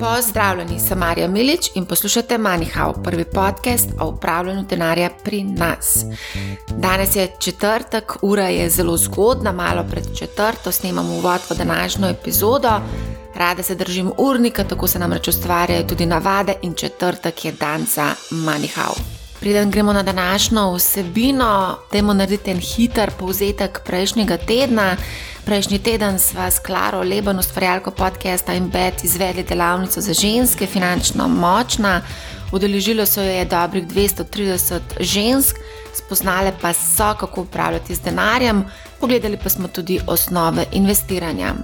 Pozdravljeni, sem Marja Milič in poslušate MoneyHow, prvi podcast o upravljanju denarja pri nas. Danes je četrtek, ura je zelo zgodna, malo pred četrto, snemamo uvod v današnjo epizodo. Rada se držim urnika, tako se nam reče ustvarjajo tudi navade in četrtek je dan za MoneyHow. Preden gremo na današnjo vsebino, dajmo narediti en hiter povzetek prejšnjega tedna. Prejšnji teden sva s Klaro Leban, ustvarjalko podcasta in BET, izvedli delavnico za ženske, finančno močna. Udeležilo so jo je dobrih 230 žensk, spoznale pa so, kako upravljati z denarjem, pogledali pa smo tudi osnove investiranja.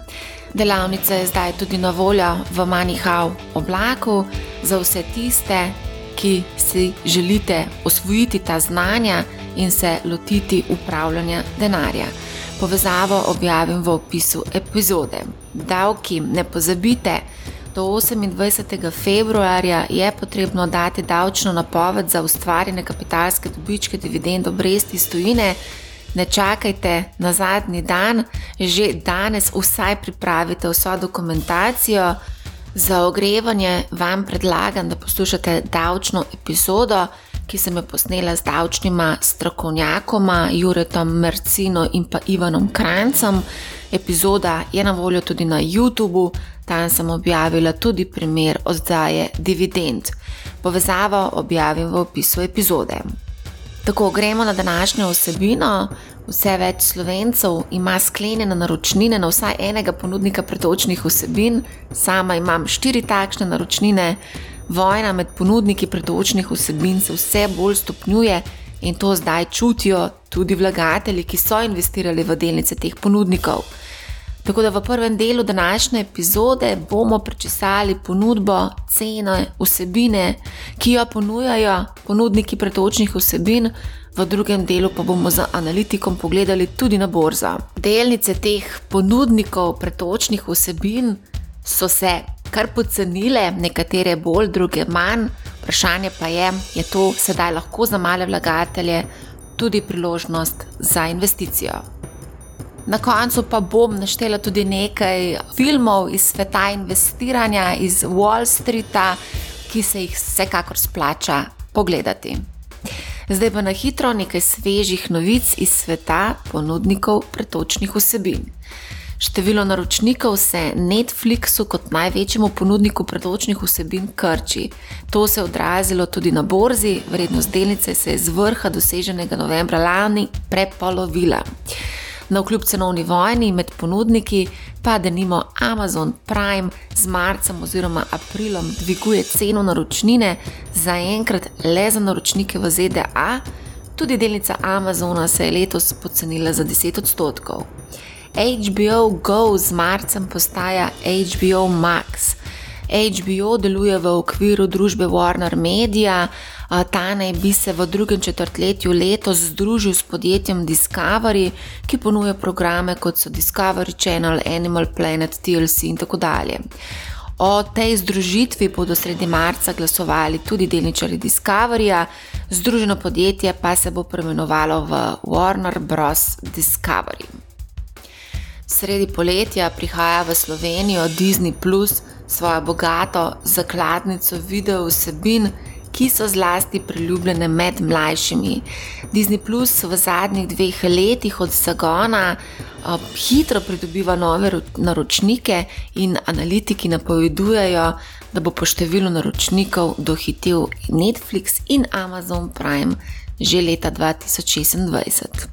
Delavnica je zdaj tudi na voljo v MoneyHow oblaku za vse tiste, ki si želite osvojiti ta znanja in se lotiti upravljanja denarja. Povezavo objavim v opisu epizode. Davki, ne pozabite, do 28. februarja je potrebno dati davčno napoved za ustvarjene kapitalske dobičke, dividend, obresti iz tujine. Ne čakajte na zadnji dan, že danes vsaj pripravite vso dokumentacijo. Za ogrevanje vam predlagam, da poslušate davčno epizodo, ki sem jo posnela z davčnima strokovnjakoma Juretom Mercino in pa Ivanom Krancem. Epizoda je na voljo tudi na YouTubu, tam sem objavila tudi primer oddaje Dividend. Povezavo objavim v opisu epizode. Tako gremo na današnjo vsebino. Vse več slovencev ima sklenjene naročnine na vsaj enega ponudnika pretočnih vsebin, sama imam štiri takšne naročnine. Vojna med ponudniki pretočnih vsebin se vse bolj stopnjuje in to zdaj čutijo tudi vlagatelji, ki so investirali v delnice teh ponudnikov. Tako da v prvem delu današnje epizode bomo prečesali ponudbo, cene, vsebine, ki jo ponujajo ponudniki pretočnih vsebin, v drugem delu pa bomo z analitikom pogledali tudi na borzo. Delnice teh ponudnikov pretočnih vsebin so se kar pocenile, nekatere bolj, druge manj. Vprašanje pa je, je to sedaj lahko za male vlagatelje tudi priložnost za investicijo. Na koncu pa bom naštela tudi nekaj filmov iz sveta investiranja, iz Wall Streeta, ki se jih vsekakor splača pogledati. Zdaj pa na hitro nekaj svežih novic iz sveta ponudnikov pretočnih vsebin. Število naročnikov se Netflixu kot največjemu ponudniku pretočnih vsebin krči. To se je odrazilo tudi na borzi, vrednost delnice se je z vrha doseženega novembra lani prepolovila. Na vkljub cenovni vojni med ponudniki pa denimo Amazon Prime z marcem oziroma aprilom dviguje ceno naročnine zaenkrat le za naročnike v ZDA, tudi delnica Amazona se je letos pocenila za 10 odstotkov. HBO Go z marcem postaja HBO Max. HBO deluje v okviru družbe Warner Media, Ta naj bi se v drugem četrtletju letos združil s podjetjem Discovery, ki ponuja programe kot so Discovery Channel, Animal Planet, TLC in tako dalje. O tej združitvi bodo sredi marca glasovali tudi delničari Discoveryja, združeno podjetje pa se bo preimenovalo v Warner Bros. Discovery. Sredi poletja prihaja v Slovenijo Disney Plus svojo bogato zakladnico video vsebin ki so zlasti priljubljene med mlajšimi. Disney Plus v zadnjih dveh letih od zagona uh, hitro pridobiva nove naročnike in analitiki napovedujejo, da bo po številu naročnikov dohitel Netflix in Amazon Prime že leta 2026.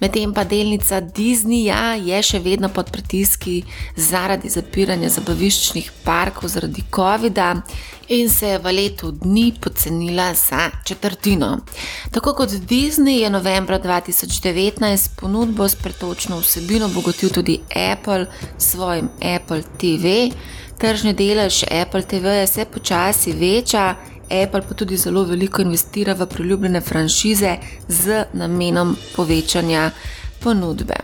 Medtem pa delnica Disneyja je še vedno pod pritiski zaradi zapiranja zabaviščnih parkov zaradi COVID-a in se je v letu dni pocenila za četrtino. Tako kot Disney je novembra 2019 ponudbo s pretočno vsebino obogatil tudi Apple s svojim Apple TV. Tržni delež Apple TV se počasi veča, Apple pa tudi zelo veliko investira v priljubljene franšize z namenom povečanja ponudbe.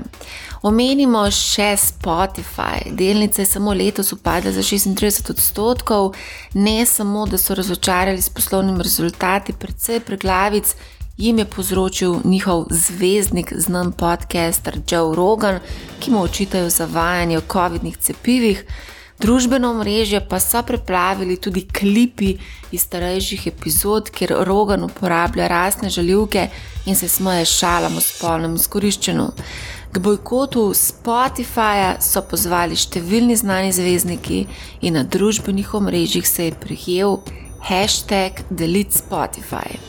Omenimo še Spotify. Delnice samo letos upadle za 36 odstotkov, ne samo, da so razočarali s poslovnimi rezultati, predvsej preglavic jim je povzročil njihov zvezdnik, znan podcaster Joe Rogan, ki mu očitajo zavajanje o COVID-nih cepivih. Družbeno mreže pa so preplavili tudi klipi iz starejših epizod, kjer Rogan uporablja rasne žaljivke in se smeje šalam o spolnem izkoriščenju. K bojkotu Spotifyja so pozvali številni znani zvezdniki in na družbenih omrežjih se je prijel hashtag Delete Spotify.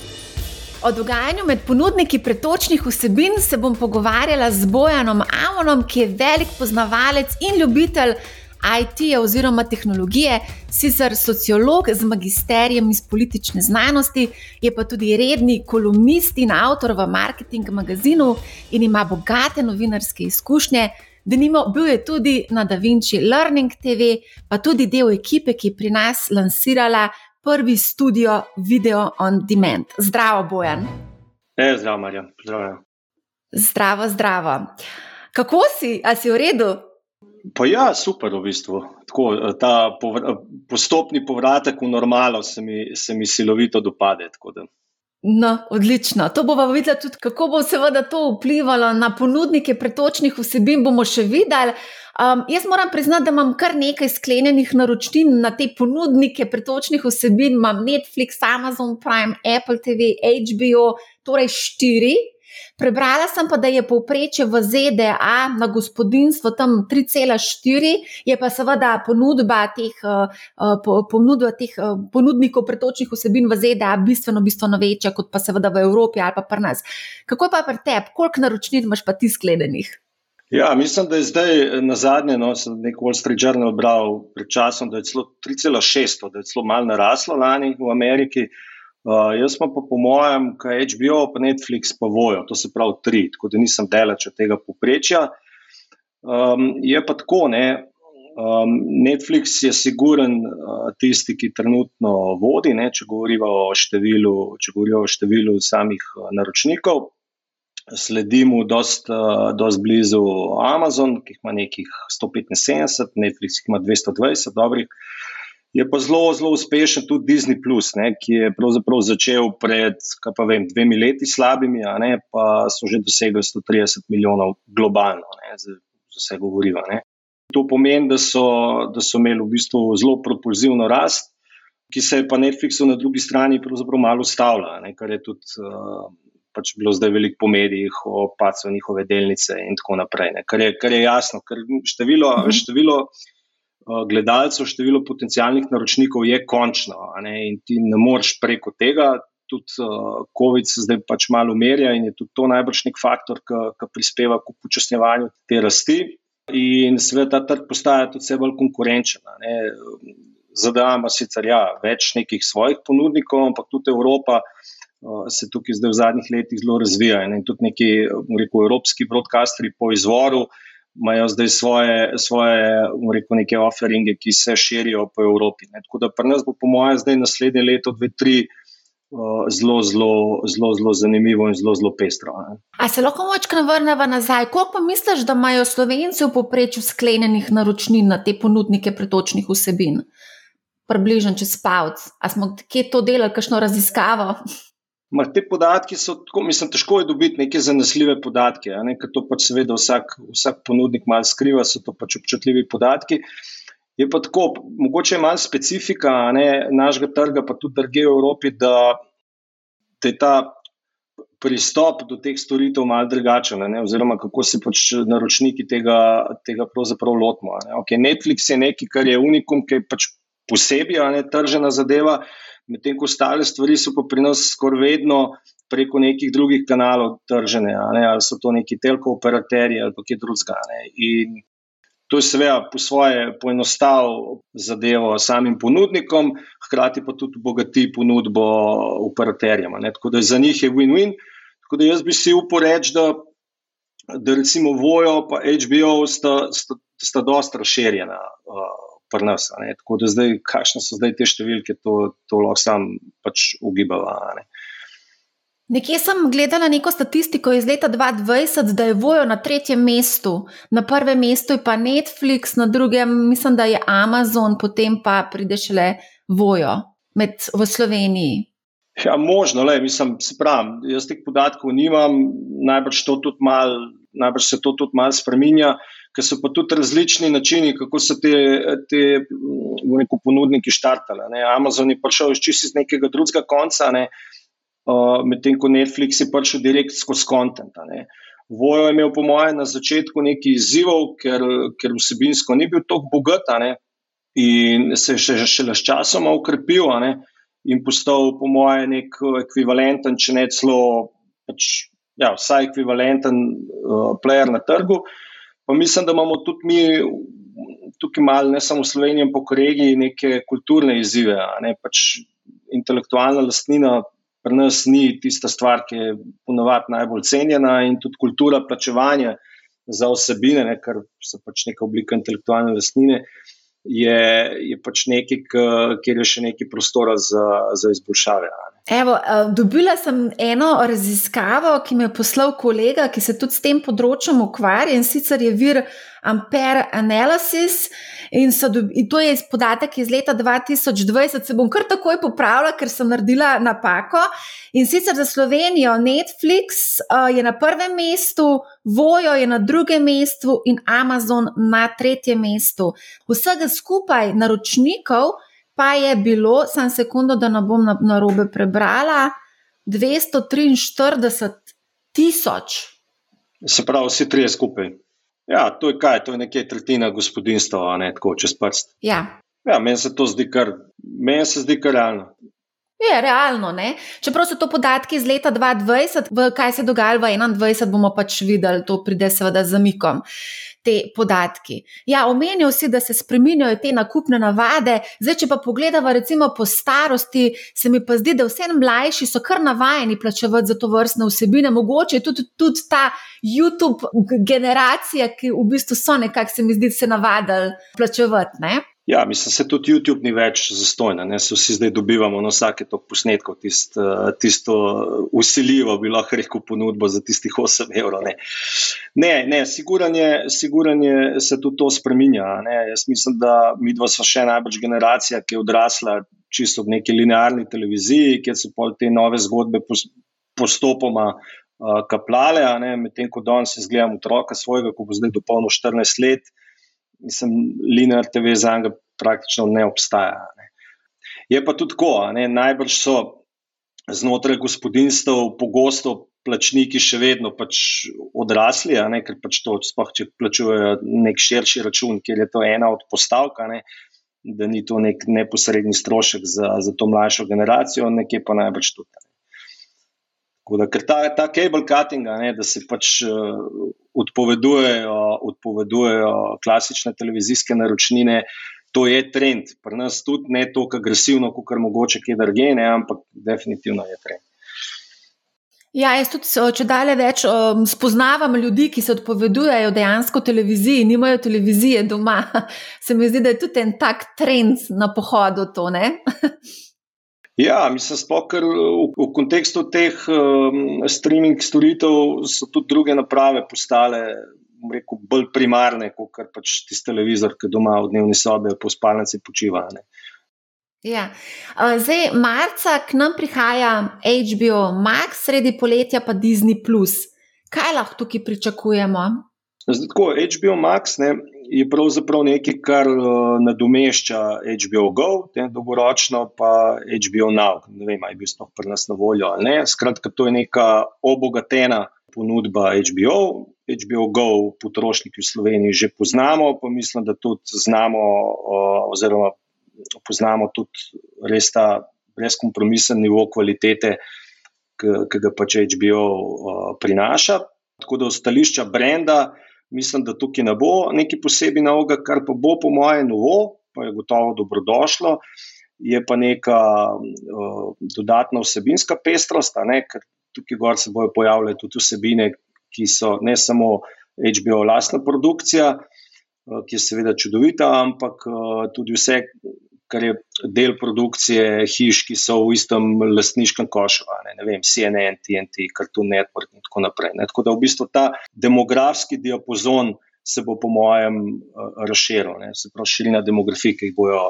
O dogajanju med ponudniki pretočnih vsebin se bom pogovarjala z Bojanom Amonom, ki je velik poznavalec in ljubitelj IT-ja oziroma tehnologije, sicer sociolog z magisterijem iz politične znanosti, je pa tudi redni kolumnist in avtor v marketing magazinu in ima bogate novinarske izkušnje. Denimo, bil je tudi na Da Vinci Learning TV, pa tudi del ekipe, ki je pri nas lansirala prvi studio Video on Demand. Zdravo, Bojan. E, zdravo, Marja. Zdravo. Zdravo, zdravo. Kako si, a si v redu? Pa ja, super v bistvu. Tako, ta povr postopni povratek v normalo se mi, se mi silovito dopade. No, odlično. To bomo videli tudi, kako bo seveda to vplivalo na ponudnike pretočnih vsebin, bomo še videli. Um, jaz moram priznati, da imam kar nekaj sklenjenih naročnin na te ponudnike pretočnih vsebin. Imam Netflix, Amazon Prime, Apple TV, HBO, torej štiri. Prebrala sem pa, da je povprečje v ZDA na gospodinstvo tam 3,4, je pa seveda ponudba teh, uh, ponudba teh uh, ponudnikov pretočnih vsebin v ZDA bistveno, bistveno večja kot pa seveda v Evropi ali pa pri nas. Kako pa pri tebi, koliko naročnin imaš pa ti sklenjenih? Ja, mislim, da je zdaj eh, na zadnje, no, sem nek Wall Street Journal bral pred časom, da je celo 3,6, da je celo malo naraslo lani v Ameriki. Uh, jaz pa po mojem, kaj HBO, pa Netflix, pa vojo, to se pravi tri, tako da nisem delač od tega poprečja. Um, je pa tako, ne. Um, Netflix je siguren uh, tisti, ki trenutno vodi, ne, če govorijo o številu, če govorijo o številu samih uh, naročnikov sledimo dost, uh, dost blizu Amazon, ki ima nekih 175, Netflix, ima 220, dobrih. Je pa zelo, zelo uspešen tudi Disney, Plus, ne, ki je pravzaprav začel pred vem, dvemi leti slabimi, ne, pa so že dosegli 130 milijonov globalno, ne, za, za vse govorijo. Ne. To pomeni, da so, da so imeli v bistvu zelo propulzivno rast, ki se je pa Netflixu na drugi strani malo ustavila, kar je tudi. Uh, pač bilo zdaj veliko po medijih o pacu njihove delnice in tako naprej. Kar je, kar je jasno, ker število, mhm. število uh, gledalcev, število potencijalnih naročnikov je končno in ti ne moreš preko tega. Tudi uh, COVID se zdaj pač malo umerja in je tudi to najbrž nek faktor, ki prispeva k upočasnjevanju te rasti. In seveda ta trg postaja tudi vse bolj konkurenčen. ZDA ima sicer ja, več nekih svojih ponudnikov, ampak tudi Evropa se tukaj zdaj v zadnjih letih zelo razvija. In tudi neki rekel, evropski broadcasteri po izvoru imajo zdaj svoje, svoje rekel, neke offeringe, ki se širijo po Evropi. Ne. Tako da pri nas bo, po mojem, zdaj naslednje leto, dve, tri. Zelo, zelo, zelo, zelo zanimivo in zelo, zelo pestro. Ne. A se lahko močkaj vrnemo nazaj? Koliko pa misliš, da imajo slovenci v povprečju sklenjenih naročnin na te ponudnike pretočnih vsebin? Približno čez palc. A smo kje to delali, kakšno raziskavo? Mar te podatke so tako, mislim, težko je dobiti neke zanesljive podatke, ne, ker to pač seveda vsak, vsak ponudnik malo skriva, so to pač občutljivi podatki. Je pa tako, mogoče je malo specifika ne, našega trga, pa tudi druge v Evropi, da, da je ta pristop do teh storitev malo drugačen, ne, oziroma kako se pač naročniki tega, tega pravzaprav lotimo. Ne. Okay, Netflix je nekaj, kar je unikum, ki je pač posebej tržena zadeva medtem ko ostale stvari so pa pri nas skoraj vedno preko nekih drugih kanalov tržene, ali so to neki telko operaterji ali kaj drugega. In to je seveda po svoje poenostavilo zadevo samim ponudnikom, hkrati pa tudi bogati ponudbo operaterjem. Tako da za njih je win-win. Tako da jaz bi si upal reči, da, da recimo Vojo in HBO sta, sta, sta dosta razširjena. Uh, pri nas. Tako da zdaj, kakšne so zdaj te številke, to, to lahko sam pač ugibava. Ne. Nekje sem gledala neko statistiko iz leta 2020, da je Vojo na tretjem mestu, na prvem mestu je pa Netflix, na drugem mislim, da je Amazon, potem pa pride šele Vojo med, v Sloveniji. Ja, možno, le, mislim, pravim, jaz teh podatkov nimam, najbrž, to mal, najbrž se to tudi malo spremenja. Ker so pa tudi različni načini, kako so te, te neko, ponudniki štartali. Ne. Amazon je prišel iz čist iz nekega drugega konca, ne, uh, medtem ko Netflix je prišel direkt skozi kontent. Vojo je imel, po mojem, na začetku nekaj izzivov, ker, ker vsebinsko ni bil tako bogat in se je še, še le s časom ukrepil in postal, po mojem, nek ekvivalenten, če ne celo, pač, ja, vsaj ekvivalenten uh, player na trgu. Pa mislim, da imamo tudi mi tukaj malo, ne samo v Sloveniji, ampak v regiji, neke kulturne izzive. Ne? Pač intelektualna lastnina pri nas ni tista stvar, ki je ponovadi najbolj cenjena, in tudi kultura plačevanja za osebine, ne? kar so pač neka oblika intelektualne lastnine. Je, je pač nekaj, kjer je še nekaj prostora za, za izboljšave. Evo, eh, dobila sem eno raziskavo, ki mi je poslal kolega, ki se tudi s tem področjem ukvarja in sicer je vir Ampere Analysis. In, dobi, in to je podatek iz leta 2020, se bom kar takoj popravila, ker sem naredila napako. In sicer za Slovenijo Netflix uh, je na prvem mestu, Vojo je na drugem mestu in Amazon na tretjem mestu. Vsega skupaj naročnikov pa je bilo, samo sekundo, da ne bom na, na robe prebrala, 243 tisoč. Se pravi, vsi trije skupaj. Ja, to je kaj, to je nekaj tretjina gospodinstva, ne tako čez prst. Ja. Ja, meni se to zdi kar, meni se zdi kar realno. Je realno, ne? čeprav so to podatki iz leta 2020, v kaj se dogaja v 2021, bomo pač videli, to pride seveda z zamikom te podatki. Ja, omenil si, da se spremenjajo te nakupne navade, zdaj, če pa pogledamo, recimo po starosti, se mi pa zdi, da vse mlajši so kar navajeni plačevati za to vrstne vsebine, mogoče tudi, tudi ta YouTube generacija, ki v bistvu so nekako, se mi zdi, se navadili plačevati. Ne? Ja, mislim, se tudi YouTube ni več zastojna. Ne? Se vsi zdaj dobivamo na vsake to posnetko, tist, uh, tisto usiljivo, bi lahko rekel, ponudbo za tistih 8 evrov. Ne, ne, ne siguranje se tudi to spremenja. Jaz mislim, da mi dva smo še najbolj generacija, ki je odrasla čisto v neki linearni televiziji, kjer so pol te nove zgodbe postopoma. Uh, kaplale, medtem ko danes izgledam otroka svojega, ko bo zdaj dopolnil 14 let, mislim, linear TV za njega praktično ne obstaja. Ne. Je pa tudi tako, ne, najbrž so znotraj gospodinstv pogosto plačniki še vedno pač odrasli, ne, ker pač to sploh, če plačujejo nek širši račun, ker je to ena od postavk, ne, da ni to nek neposredni strošek za, za to mlajšo generacijo, nekje pa najbrž tudi. Ne. Da, ker ta, ta cable cutting, ne, da se pač uh, odpovedujejo, odpovedujejo klasične televizijske naročnine, to je trend. Pri nas tudi ne tako agresivno, kot kar mogoče kje drugje, ampak definitivno je trend. Ja, jaz tudi, če dalje več um, spoznavam ljudi, ki se odpovedujejo dejansko televiziji, nimajo televizije doma. Se mi zdi, da je tudi en tak trend na pohodu to. Ja, mislim, sploh, ker v, v kontekstu teh um, streaming storitev so tudi druge naprave postale rekel, bolj primarne, kot kar pač tisti televizor, ki doma v dnevni sobi po spalnici počiva. Ne. Ja. Zdaj, marca k nam prihaja HBO Max, sredi poletja pa Disney. Kaj lahko tukaj pričakujemo? Zdaj, tako, HBO Max ne, je pravzaprav nekaj, kar uh, nadomešča HBO Go, te dolgoročno pa HBO Now. Ne vem, ali je bil sploh pri nas na voljo ali ne. Skratka, to je neka obogatena ponudba HBO. HBO Go potrošniki v Sloveniji že poznamo, pa mislim, da tudi znamo, uh, oziroma poznamo tudi res ta brezkompromisen nivo kvalitete, ki ga pač HBO uh, prinaša. Tako da, stališča brenda, mislim, da tukaj ne bo nekaj posebej novega, kar pa bo, po mojem, novo, pa je gotovo dobrodošlo. Je pa neka uh, dodatna vsebinska pestrost, ne, ker tukaj gor se bojo pojavljale tudi vsebine, ki so ne samo HBO lastna produkcija, uh, ki je seveda čudovita, ampak uh, tudi vse, kar je del produkcije hiš, ki so v istem lastniškem košu, ne, ne vem, CNN, TNT, Cartoon Network in tako naprej. Ne. Tako da v bistvu ta demografski diapazon se bo, po mojem, razširil, se pravi, širina demografije, ki jih bojo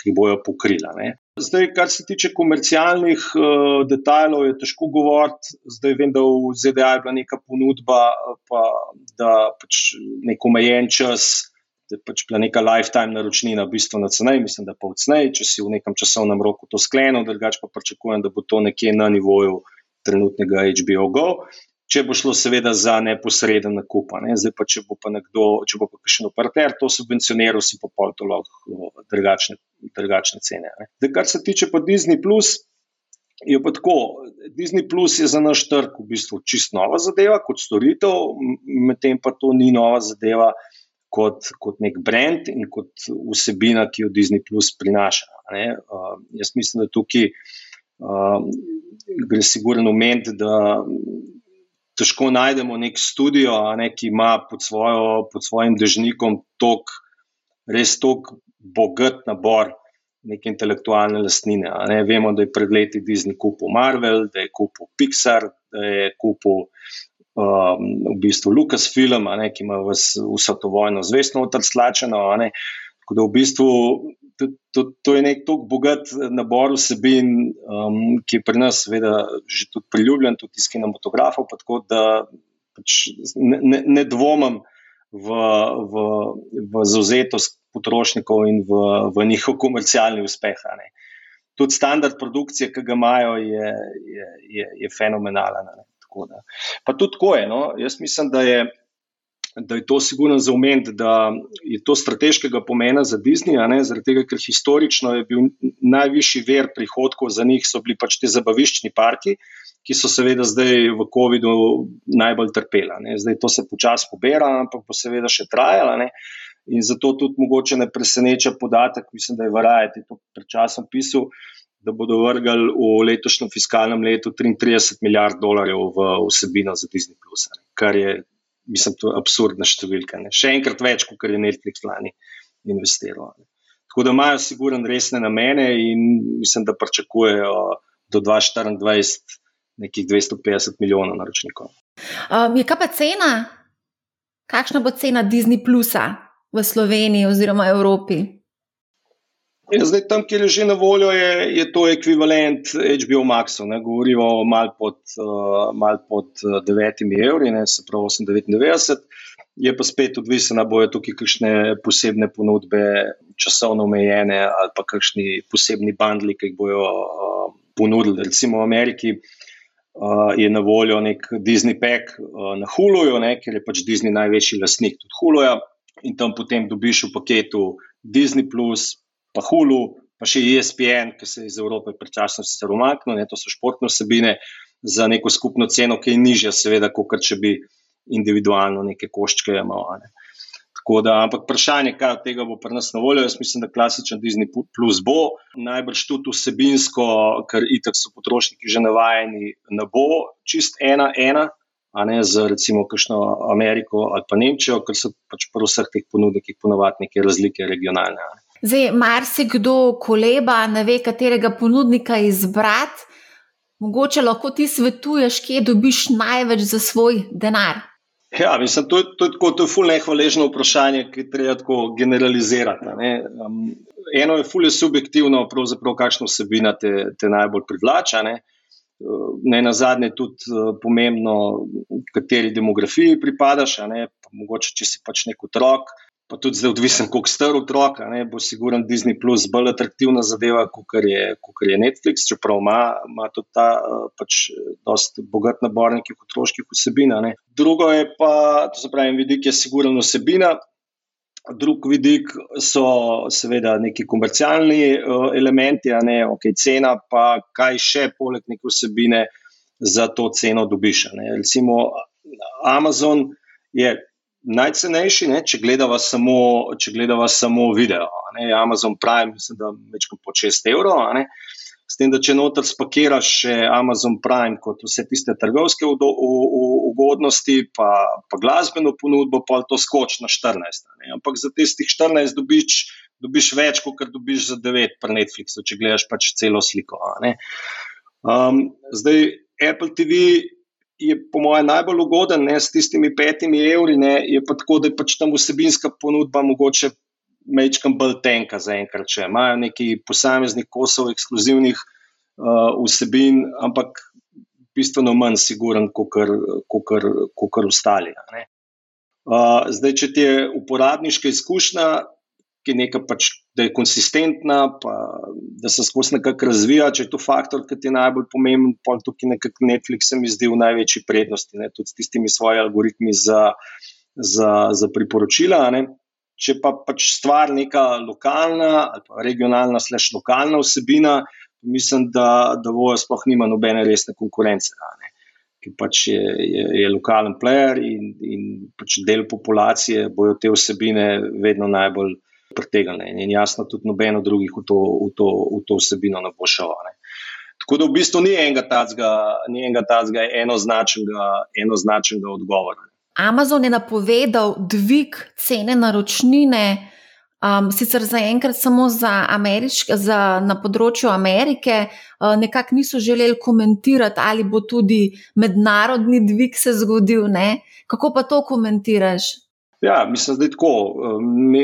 ki bojo pokrila. Ne. Zdaj, kar se tiče komercialnih uh, detajlov, je težko govoriti. Zdaj vem, da v ZDA je bila neka ponudba, pa, da pač nek omejen čas, je pač bila neka lifetime naročnina, bistveno cenej, mislim, da pa vcnej, če si v nekem časovnem roku to sklenil, drugače pa pričakujem, da bo to nekje na nivoju trenutnega HBO Go če bo šlo seveda za neposreden nakup. Ne. Zdaj pa, če bo pa nekdo, če bo pa še en operater to subvencioniral, si pa pol to lahko drugačne, drugačne cene. Zdaj, kar se tiče pa Disney Plus. Je pa tako, Disney Plus je za naš trg v bistvu čist nova zadeva, kot storitev, medtem pa to ni nova zadeva kot, kot nek brand in kot vsebina, ki jo Disney Plus prinaša. Uh, jaz mislim, da tukaj uh, gre sigurno moment, da težko najdemo nek studio, ne, ki ima pod, svojo, pod svojim držnikom tok, res tok bogat nabor neke intelektualne lastnine. Ne. Vemo, da je pred leti Disney kupil Marvel, da je kupil Pixar, da je kupil um, v bistvu Lucasfilm, ne, ki ima vso to vojno zvestno utrslačeno. Tako da v bistvu to, to, to je nek tako bogat nabor vsebin, um, ki je pri nas, seveda, že tudi priljubljen, tudi iz kinematografov. Tako da pač ne, ne, ne dvomim v, v, v zauzetost potrošnikov in v, v njihov komercialni uspeh. Tudi standard produkcije, ki ga imajo, je, je, je, je fenomenalen. Pa tudi tako je. No? Jaz mislim, da je da je to sigurno za umet, da je to strateškega pomena za Disney, zaradi tega, ker historično je bil najvišji ver prihodkov za njih, so bili pač ti zabaviščni parki, ki so seveda zdaj v COVID-u najbolj trpela. Ne. Zdaj to se počasi pobira, ampak bo seveda še trajalo. Ne. In zato tudi mogoče ne preseneča podatek, mislim, da je Varajati to pred časom pisal. Da bodo vrgali v letošnjem fiskalnem letu 33 milijard dolarjev v vsebino za Disney, kar je mislim, to je absurdna številka. Ne. Še enkrat več, kot je Netflix lani investiral. Tako da imajo sigurno resne namene in mislim, da pričakujejo do 2024 nekih 250 milijonov naročnikov. Um, je kaj pa cena? Kakšna bo cena Disney Plusa v Sloveniji oziroma Evropi? Ja, zdaj, tam, kjer je že na voljo, je, je to ekvivalent HBO Maxu. Ne, govorimo malo pod, uh, mal pod 9 uh, evri, ne, se pravi 8,99. Je pa spet odvisno, ali bojo tukaj kakšne posebne ponudbe, časovno omejene, ali pa kakšni posebni bundli, ki jih bojo uh, ponudili. Recimo v Ameriki uh, je na voljo nek Disney Pack uh, na Huluju, ne, ker je pač Disney največji lastnik tudi Huluja. In tam potem dobiš v paketu Disney, pa Hulu, pa še ESPN, ki se je iz Evrope prečasno sicer umaknil, to so športne vsebine za neko skupno ceno, ki je nižja, seveda, kot če bi individualno neke koščke imel. Ne. Tako da, ampak vprašanje, kaj od tega bo pri nas na voljo, jaz mislim, da klasičen Disney Plus bo, najbrž tudi vsebinsko, ker itak so potrošniki že navajeni, ne bo čist ena, ena. A ne z recimo kakšno Ameriko ali pa Nemčijo, ker so pač pri vseh teh ponudnikih ponovadi neke razlike regionalne. Ne. Zdaj, marsikdo koleba, ne ve, katerega ponudnika izbrati. Mogoče lahko ti svetuješ, kje dobiš največ za svoj denar. Ja, mislim, to, to, to, to je fulno nehvaležno vprašanje, ki treba tako generalizirati. Um, eno je fulno subjektivno, pravzaprav kakšno vsebina te, te najbolj privlača. Ne, ne na zadnje je tudi uh, pomembno, kateri demografiji pripadaš. Ne, mogoče, če si pač nek otrok, pa tudi zdaj odvisen, koliko star otrok, bo sigurno Disney Plus bolj atraktivna zadeva, kot je, je Netflix, čeprav ima, ima tudi ta eh, pač dosti bogat nabor nekih otroških vsebin. Drugo je pa, to se pravi, vidik je sigurno vsebina. Drugi vidik so seveda neki komercialni uh, elementi, a ne ok, cena, pa kaj še poleg neke vsebine za to ceno dobiš. Recimo Amazon je najcenejši, ne, če gledava samo, če gledava samo video. Ne, Amazon Prime, mislim, da več kot po 6 evrov. S tem, da če noter spakiraš še Amazon Prime, kot vse tiste trgovske ugodnosti, pa, pa glasbeno ponudbo, pa to skoči na 14. Ne. Ampak za tistih 14 dobiš, dobiš več, kot dobiš za 9 pri Netflixu, če gledaš pač celo sliko. Um, zdaj, Apple TV je po mojem najbolj ugoden, ne s tistimi petimi evri, ne, je pa tako, da je pač tam vsebinska ponudba mogoče mečkam bolj tenka zaenkrat, če imajo neki posameznih kosov ekskluzivnih uh, vsebin, ampak bistveno manj siguren, kot ostali. Uh, zdaj, če ti je uporabniška izkušnja, ki je nekaj, pač, da je konsistentna, pa, da se skozi nekako razvija, če je to faktor, ki ti je najbolj pomemben, pa tukaj nekako Netflix se mi zdi v največji prednosti, ne, tudi s tistimi svojimi algoritmi za, za, za priporočila. Ne. Če pa pač stvar neka lokalna ali regionalna, slash lokalna vsebina, mislim, da, da vojo sploh nima nobene resne konkurence. Ne. Ki pač je, je, je lokalen player in, in pač del populacije bojo te vsebine vedno najbolj pritegnile. In jasno, tudi nobeno drugih v to, v to, v to vsebino ne bo šlo. Ne. Tako da v bistvu ni enega tazga enoznačnega, enoznačnega odgovora. Amazon je napovedal dvig cene naročnine, um, sicer zaenkrat samo za ameriške, za na področju Amerike, uh, nekako niso želeli komentirati, ali bo tudi mednarodni dvig se zgodil. Ne? Kako pa to komentiraš? Ja, mislim, da je tako.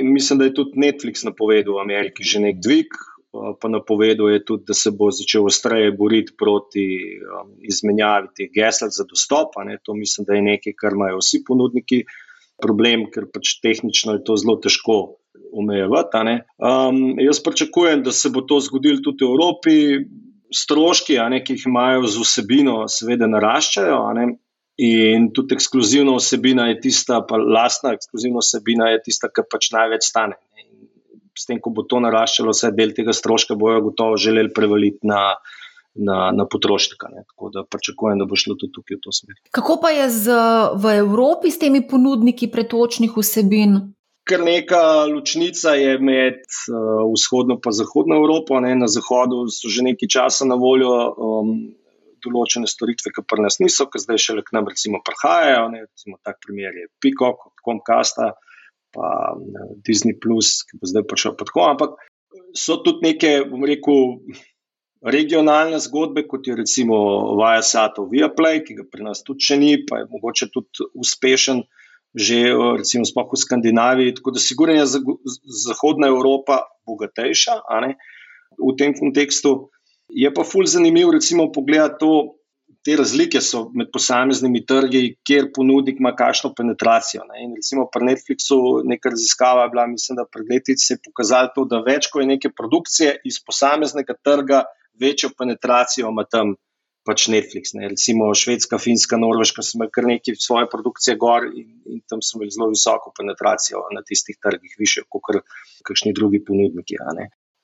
Mislim, da je tudi Netflix napovedal v Ameriki že nek dvig, pa napovedal je tudi, da se bo začel ostreje boriti proti um, izmenjavi teh gesel za dostop. To mislim, da je nekaj, kar imajo vsi ponudniki. Problem, ker pač tehnično je to zelo težko omejevati. Um, jaz pričakujem, da se bo to zgodilo tudi v Evropi. Stroški, ne, ki jih imajo z vsebino, seveda naraščajo. In tudi ekskluzivna osebina je tista, pa lastna ekskluzivna osebina je tista, ki pač največ stane. In s tem, ko bo to naraščalo, vse del tega stroška bojo gotovo želeli prevaliti na, na, na potrošnika. Ne. Tako da pričakujem, da bo šlo tudi tukaj v to smer. Kako pa je z, v Evropi s temi ponudniki pretočnih vsebin? Ker neka ločnica je med uh, vzhodno in zahodno Evropo. Ne. Na zahodu so že nekaj časa na voljo. Um, določene storitve, ki pri nas niso, ki zdaj še le k nam, recimo, prihajajo. Ne, recimo, tak primer je Pico, Comcasta, pa ne, Disney, ki bo zdaj prišel tako. Ampak so tudi neke, bom rekel, regionalne zgodbe, kot je recimo Viasat of Viaplay, ki ga pri nas tudi še ni, pa je mogoče tudi uspešen. Že recimo v Skandinaviji, tako da sigurno je Zahodna Evropa bogatejša v tem kontekstu. Je pa fulj zanimivo, recimo, pogledati to, te razlike med posameznimi trgi, kjer ponudnik ima kakšno penetracijo. Ne. In recimo pri Netflixu neka raziskava je bila, mislim, da pred leti se je pokazalo to, da več kot je neke produkcije iz posameznega trga, večjo penetracijo ima tam. Pač Netflix, ne. recimo Švedska, Finska, Norveška, so imeli kar nekaj svoje produkcije gor in, in tam so imeli zelo visoko penetracijo na tistih trgih, više kot kakšni drugi ponudniki.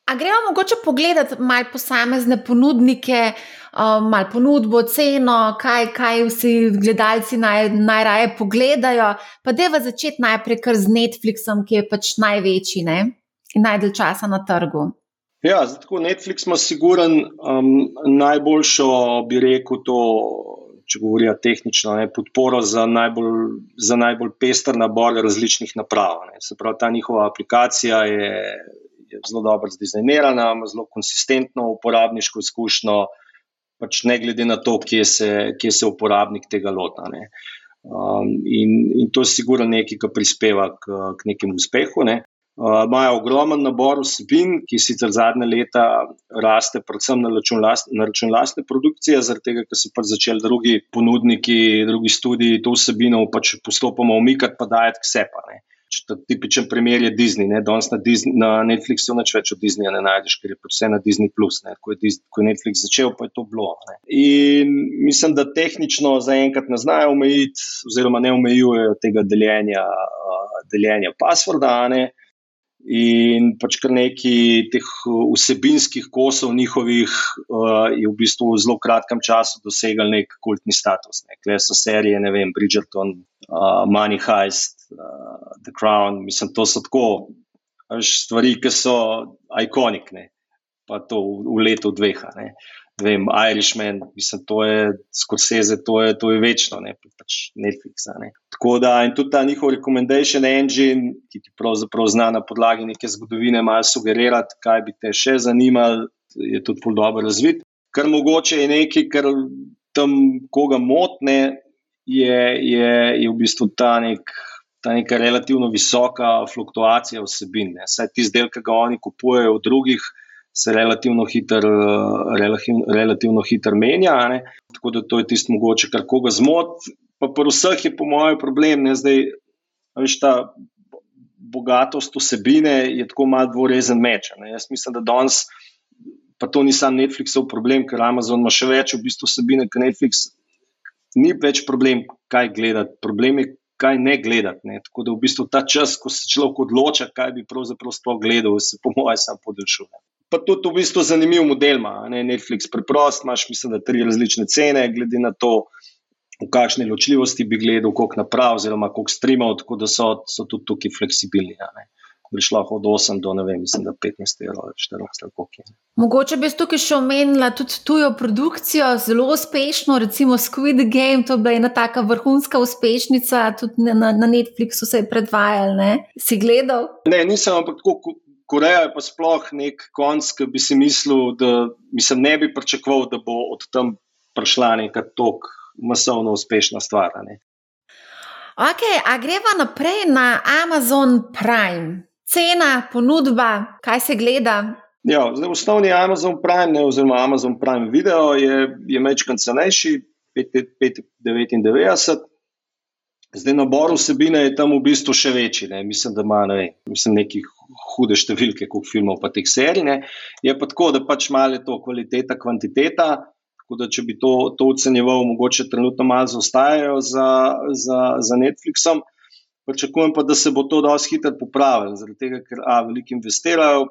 A gremo mogoče pogledati malo posamezne ponudnike, um, malo ponudbo, ceno, kaj, kaj vsi gledalci naj, najraje pogledajo. Pa da je začeti najprej kar z Netflixom, ki je pač največji ne? in najdel časa na trgu. Ja, zato Netflix ima siguren um, najboljšo, bi rekel, to, če govorijo tehnično, ne, podporo za najbolj, za najbolj pester nabor različnih naprav. Ne. Se pravi, ta njihova aplikacija je zelo dobro zdizajnirana, ima zelo konsistentno uporabniško izkušnjo, pač ne glede na to, kje se, kje se uporabnik tega lota. Um, in, in to je sigurno nekaj, kar prispeva k, k nekemu uspehu. Ne. Uh, imajo ogromen nabor vsebin, ki sicer zadnje leta raste, predvsem na račun, last, na račun lastne produkcije, zaradi tega, ker so pač začeli drugi ponudniki, drugi studiji to vsebino pač postopoma umikati, pa dajati k sebi. Tipičen primer je Disney. Danes na, na Netflixu več več od Disneyja ne najdeš, ker je vse na Disney. Plus, ko, je Disney, ko je Netflix začel, pa je to bilo. Ne. In mislim, da tehnično zaenkrat ne znajo omejiti, oziroma ne omejujejo tega deljenja, deljenja passworda. Ne. In pač kar nekaj teh vsebinskih kosov njihovih uh, je v bistvu v zelo kratkem času dosegel nek kultni status. Ne. Kle so serije, ne vem, Bridgerton, uh, Money Heist uh, The Crown, mislim, to so tako stvari, ki so ikonične, pa to v, v letu dveh. Vem, Irishman, mislim, to je skorseze, to je, to je večno, ne pač Netflix. Ne. Tako da in tudi ta njihov recommendation engine, ki ti pravzaprav zna na podlagi neke zgodovine malo sugerirati, kaj bi te še zanimalo, je tudi zelo dobro razvit. Kar mogoče je nekaj, kar tam koga motne, je, je, je v bistvu ta nek ta neka relativno visoka fluktuacija vsebin. Ne. Saj ti izdelki, ki ga oni kupujejo od drugih, se relativno hitro relativno hiter menja. Ne. Tako da to je tisto mogoče, kar koga zmot. Pa pri vseh je, po mojem, problem, da zdaj, veš, ta bogatost vsebine je tako malo dvorezen meč. Ne. Jaz mislim, da danes, pa to ni sam Netflixov problem, ker Amazon ima še več v bistvu vsebine, kot Netflix. Ni več problem, kaj gledati, problem je, kaj ne gledati. Ne. Tako da v bistvu ta čas, ko se človek odloča, kaj bi pravzaprav sploh gledal, se po mojem sam podaljšuje. Pa tudi v bistvu zanimiv model ima. Ne. Netflix preprost, imaš mislim, da tri različne cene, glede na to, v kakšni ločljivosti bi gledal, koliko naprav, oziroma koliko streamov, tako da so, so tudi tukaj fleksibilni. Ne prišla od 8 do vem, mislim, 15 evrov, 14 koliko je. Mogoče bi tukaj še omenila tudi tujo produkcijo, zelo uspešno, recimo Squid Game, to je ena taka vrhunska uspešnica, tudi na, na Netflixu se je predvajal. Ne? Si gledal? Ne, nisem, ampak tako. Koreja je pa sploh nek konc, ki bi si mislil, da mislim, ne bi pričakoval, da bo od tam prišla neka tako masovno uspešna stvar. Ok, a greva naprej na Amazon Prime cena, ponudba, kaj se gleda. Ja, zdaj, osnovni Amazon Prime, ne, oziroma Amazon Prime Video, je, je večkrat cenejši, 5,99. Zdaj, nabor vsebine je tam v bistvu še večji. Ne. Mislim, da ima ne, mislim, neki hude številke, kot filmov, pa teh serij. Ne. Je pa tako, da pač malo je to kvaliteta, kvantiteta. Tako da, če bi to, to ocenjeval, mogoče trenutno malo zaostajajo za, za, za Netflixom. Pričakujem pa, da se bo to dosti hitro popravilo, zaradi tega, ker a, veliko investirajo.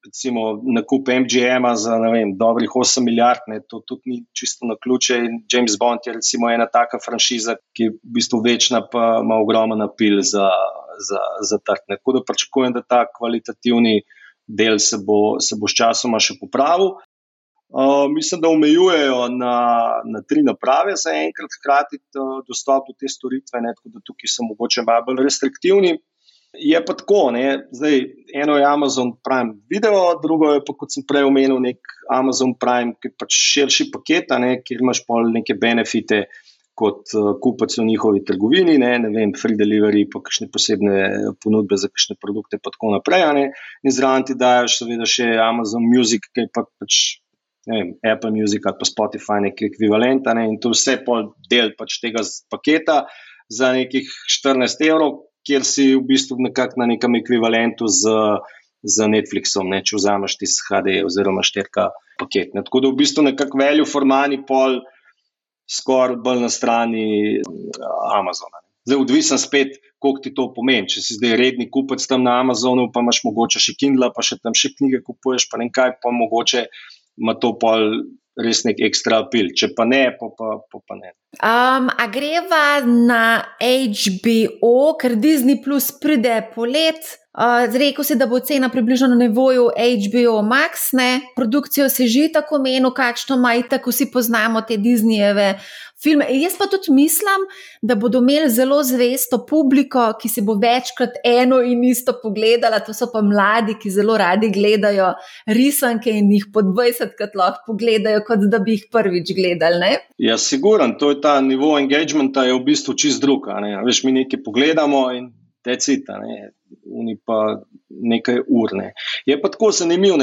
Recimo, nakup MGM-a za vem, dobrih 8 milijard, ne, to tudi ni čisto na ključe. James Bond je recimo ena taka franšiza, ki je v bistvu večna, pa ima ogromno napil za, za, za trg. Tako da pričakujem, da ta kvalitativni del se bo, se bo s časoma še popravil. Uh, mislim, da omejujejo na, na tri naprave za enkrat, hkrati dostop do te storitve, ne, tako da tukaj so mogoče malo bolj restriktivni. Je pa tako, ne, zdaj eno je Amazon Prime Video, drugo je pa, kot sem prej omenil, nek Amazon Prime, ki je pač širši paket, ne, kjer imaš pa neke benefite kot uh, kupec v njihovi trgovini, ne, ne vem, free delivery, pa kakšne posebne ponudbe za kakšne produkte, pa tako naprej. Ne, in zraven ti dajo seveda še Amazon Music, ki je pa pač vem, Apple Music ali pa Spotify, neki ekvivalent, ne, in to vse pol del pač tega paketa za nekih 14 evrov, kjer si v bistvu nekako na nekem ekvivalentu z, z Netflixom, ne, če vzameš ti HD oziroma šterka paket. Ne. Tako da v bistvu nekako veljo formani pol skoraj bolj na strani Amazona. Ne. Zdaj, odvisen spet, koliko ti to pomeni. Če si zdaj redni kupec tam na Amazonu, pa imaš mogoče še Kindle, pa še tam še knjige kupuješ, pa ne kaj, pa mogoče ima to pol res nek ekstra apel, če pa ne, pa, pa, pa, pa ne. Um, a greva na HBO, ker Disney Plus pride polet. Uh, Rekl si, da bo cena približno na nivoju HBO Max, ne? produkcijo se že tako meni, kakšno ima, tako si poznamo te Disneyjeve filme. Jaz pa tudi mislim, da bodo imeli zelo zvesto publiko, ki se bo večkrat eno in isto pogledala. To so pa mladi, ki zelo radi gledajo risanke in jih po 20krat lahko pogledajo, kot da bi jih prvič gledali. Ne? Ja, siguran, to je ta nivo engagementa, je v bistvu čist drug. Ne? Veš, mi nekaj pogledamo in te cita, ne? oni pa nekaj ur. Ne? Je pa tako zanimivo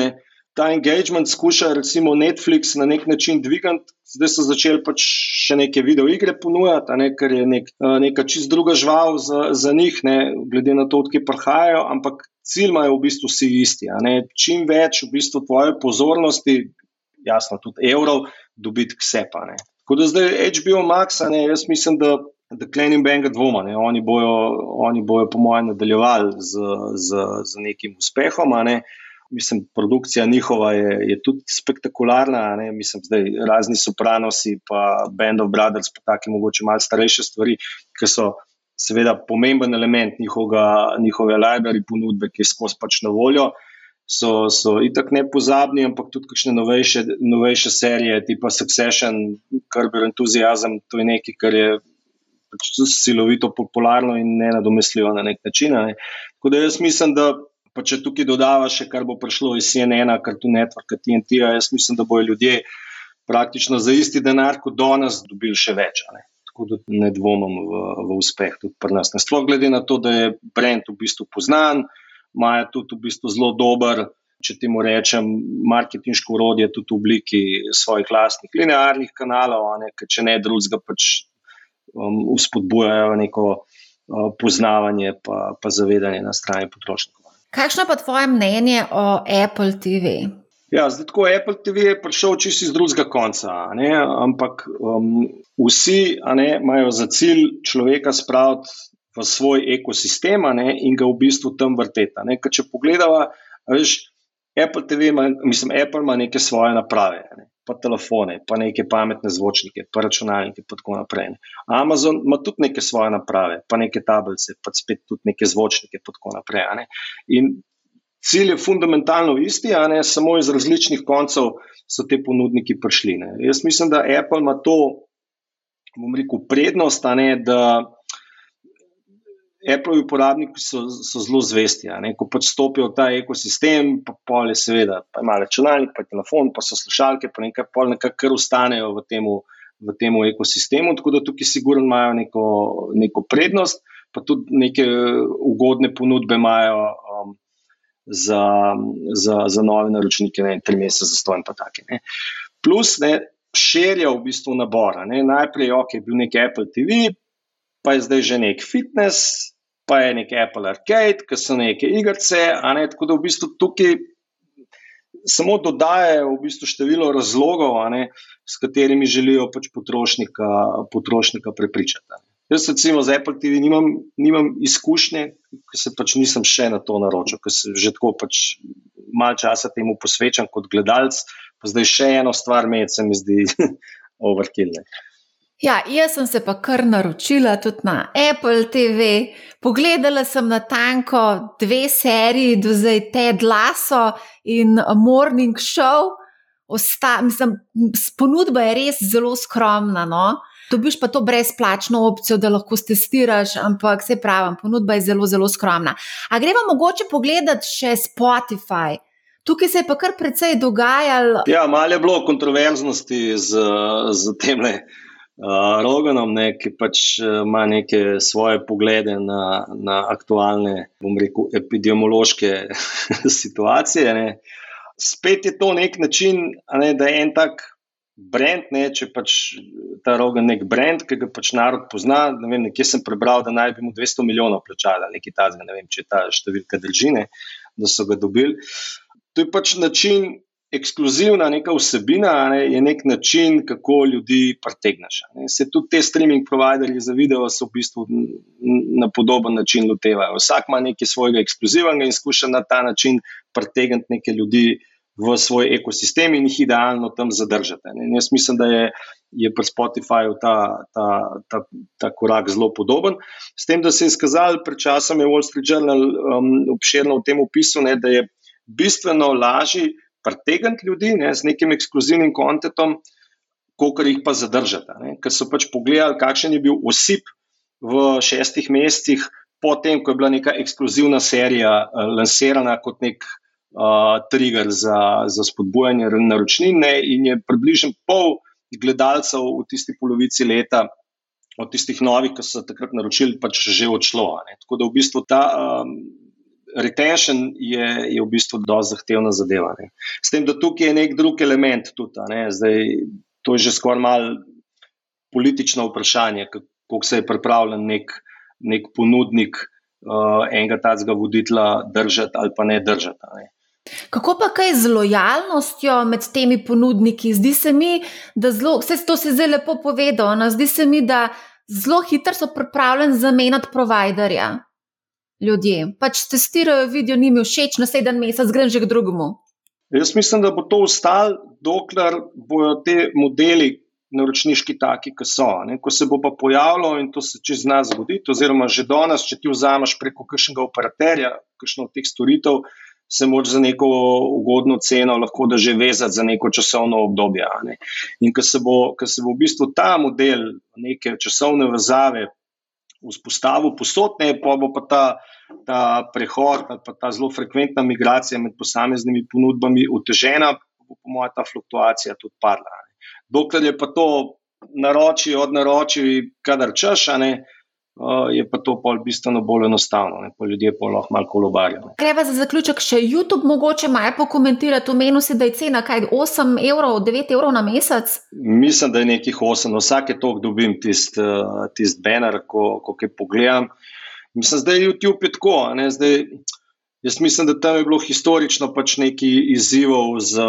ta engagement skuša, recimo Netflix, na nek način dvigati. Zdaj so začeli pač še neke videoigre ponujati, ne, ker je nek, neka čist druga žval za, za njih, ne, glede na to, odkje prihajajo, ampak cilj imajo v bistvu vsi isti. Čim več v bistvu tvoje pozornosti, jasno, tudi evrov, dobiti k sepa. Ne. Tako da zdaj HBO Max, ne, jaz mislim, da. Da, klenim benga dvoma, ne. oni, bojo, oni bojo, po mojem, nadaljevali z, z, z nekim uspehom. Ne. Mislim, produkcija njihova je, je tudi spektakularna. Ne? Mislim, da razni sopranosi, pa Band of Brothers, pa take mogoče malo starejše stvari, ki so seveda pomemben element njihovega, njihove library ponudbe, ki je skozi pač na voljo. So, so itak ne pozabni, ampak tudi kakšne novejše, novejše serije, tipa Succession, Kerber Enthusiasm, to je nekaj, kar je pač silovito popularno in ne nadomestljivo na nek način. Ne. Tako da jaz mislim, da Pa če tukaj dodava še, kar bo prišlo iz CNN, kar tu Network, TNT, jaz mislim, da bojo ljudje praktično za isti denar, kot danes, dobili še več. tako da ne dvomim v, v uspeh tudi pri nas. Sploh glede na to, da je brand v bistvu poznan, imajo tudi v bistvu zelo dober. Če temu rečem, marketinško urodje tudi v obliki svojih lastnih linearnih kanalov, ne, če ne drugega, pač um, uspodbujajo neko uh, poznavanje pa, pa zavedanje na strani potrošnikov. Kakšno pa tvoje mnenje o Apple TV? Ja, zdaj, tako Apple TV je prišel čisto iz drugega konca, ne, ampak um, vsi ne, imajo za cilj človeka spraviti v svoj ekosistem ne, in ga v bistvu tam vrteti. Če pogledamo, veš. Apple TV ima, mislim, Apple ima neke svoje naprave, ne? Pa telefone, pa neke pametne zvočnike, pa računalnike, in tako naprej. Ne? Amazon ima tudi neke svoje naprave, pa neke tablice, pa spet tudi neke zvočnike, in tako naprej. In cilj je fundamentalno isti, ne samo iz različnih koncev so te ponudniki prišli. Ne? Jaz mislim, da Apple ima to, bom rekel, prednost, ne, da. Apple uporabniki so, so zelo zvesti. Ko pač stopijo v ta ekosistem, pa pol je seveda, pa imajo računalnik, pa telefon, pa so slušalke, pa nekaj pol nekako kar ustanejo v tem v temu ekosistemu. Tako da tukaj sigurno imajo neko, neko prednost, pa tudi neke ugodne ponudbe imajo um, za, za, za nove naročnike, ne tri mesece za stojn, pa take. Ne. Plus, ne, širijo v bistvu nabor. Najprej okay, je bil nek Apple TV. Pa je zdaj že nek fitness, pa je nek Apple Arcade, ki so neke igrice. Ne? Tako da v bistvu tukaj samo dodajajo v bistvu število razlogov, s katerimi želijo pač potrošnika, potrošnika prepričati. Jaz, recimo, z Apple TV nimam, nimam izkušnje, ker se pač nisem še na to naročil, ker se že tako pač malo časa temu posvečam kot gledalec. Pa zdaj še eno stvar, med se mi zdi overkill. Ja, jaz sem se pa kar naročila tudi na Apple TV. Pogledala sem na tanko dve seriji, do zdaj Ted Lasso in Morning Show. Osta, mislim, ponudba je res zelo skromna. No? Dobiš pa to brezplačno opcijo, da lahko testiraš, ampak se pravi, ponudba je zelo, zelo skromna. A gremo mogoče pogledati še Spotify. Tukaj se je pa kar precej dogajalo. Ja, malo je bilo kontroverznosti z, z tem. Uh, Roganom, ne, ki pač uh, ima neke svoje poglede na, na aktualne, bom rekel, epidemiološke situacije. Ne. Spet je to nek način, ne, da je en tak brand, ne, če pač ta Rogan nek brand, ki ga pač narod pozna. Vem, nekje sem prebral, da naj bi mu 200 milijonov plačali, nekaj tazga, ne vem, če ta številka drži, da so ga dobili. To je pač način ekskluzivna neka vsebina ne, je nek način, kako ljudi pritegneš. Se tudi te streaming providerji za video so v bistvu na podoben način lotevajo. Vsak ima nekaj svojega ekskluzivnega in skuša na ta način pritegniti neke ljudi v svoj ekosistem in jih idealno tam zadržati. Ne. Jaz mislim, da je. Je pri Spotifyju ta, ta, ta, ta korak zelo podoben. S tem, da se je izkazalo, pred časom je Wall Street Journal um, obširno v tem opisu, ne, da je bistveno lažje pritegniti ljudi ne, z nekim ekskluzivnim kontentom, kot jih pa zadržati. Ne. Ker so pač pogledali, kakšen je bil osip v šestih mesecih, potem, ko je bila neka ekskluzivna serija uh, lansirana kot nek uh, trigger za, za spodbujanje naročnine, in je približno pol gledalcev v tisti polovici leta. Od tistih novih, ki so takrat naročili, pač že odšlo. Ne. Tako da v bistvu ta um, retention je, je v bistvu dosti zahtevna zadeva. Ne. S tem, da tukaj je nek drug element tudi. Zdaj, to je že skoraj malo politično vprašanje, kako se je pripravljen nek, nek ponudnik uh, enega tacga voditla držati ali pa ne držati. Ne. Kako pa kaj z lojalnostjo med temi ponudniki? Zdi se mi, da zelo, vse to se zdaj lepo povedo, no? zdi se mi, da zelo hitro so pripravljeni zamenjati providerja ljudje. Pač testirajo video, ni mi všeč, naslednji mesec grem že k drugemu. Jaz mislim, da bo to ostalo, dokler bodo te modeli naročniški taki, ki so. Ne? Ko se bo pa pojavilo in to se čez nas zgodi, oziroma že danes, če ti vzameš preko kakšnega operaterja, kakšno od teh storitev, se moraš za neko ugodno ceno lahko da že vezati za neko časovno obdobje. Ne? In ko se, ko se bo v bistvu ta model neke časovne vezave vzpostavil posodne, pa bo pa ta, ta prehod, pa ta zelo frekventna migracija med posameznimi ponudbami otežena, bo po mojem ta fluktuacija tudi padla. Dokler je pa to naroči, od naroči, kadar češ, ne. Uh, je pa to pol bistveno bolj enostavno, ne? pa ljudje pa lahko malo kolobarijo. Treba za zaključek še YouTube mogoče malo pokomentirati. Omenil si, da je cena kaj 8 evrov, 9 evrov na mesec? Mislim, da je nekih 8, no, vsake tok dobim tisti uh, tist banner, ko, ko kaj pogledam. Mislim, da je YouTube je tako. Zdaj, jaz mislim, da tam je bilo historično pač nekaj izzivov z,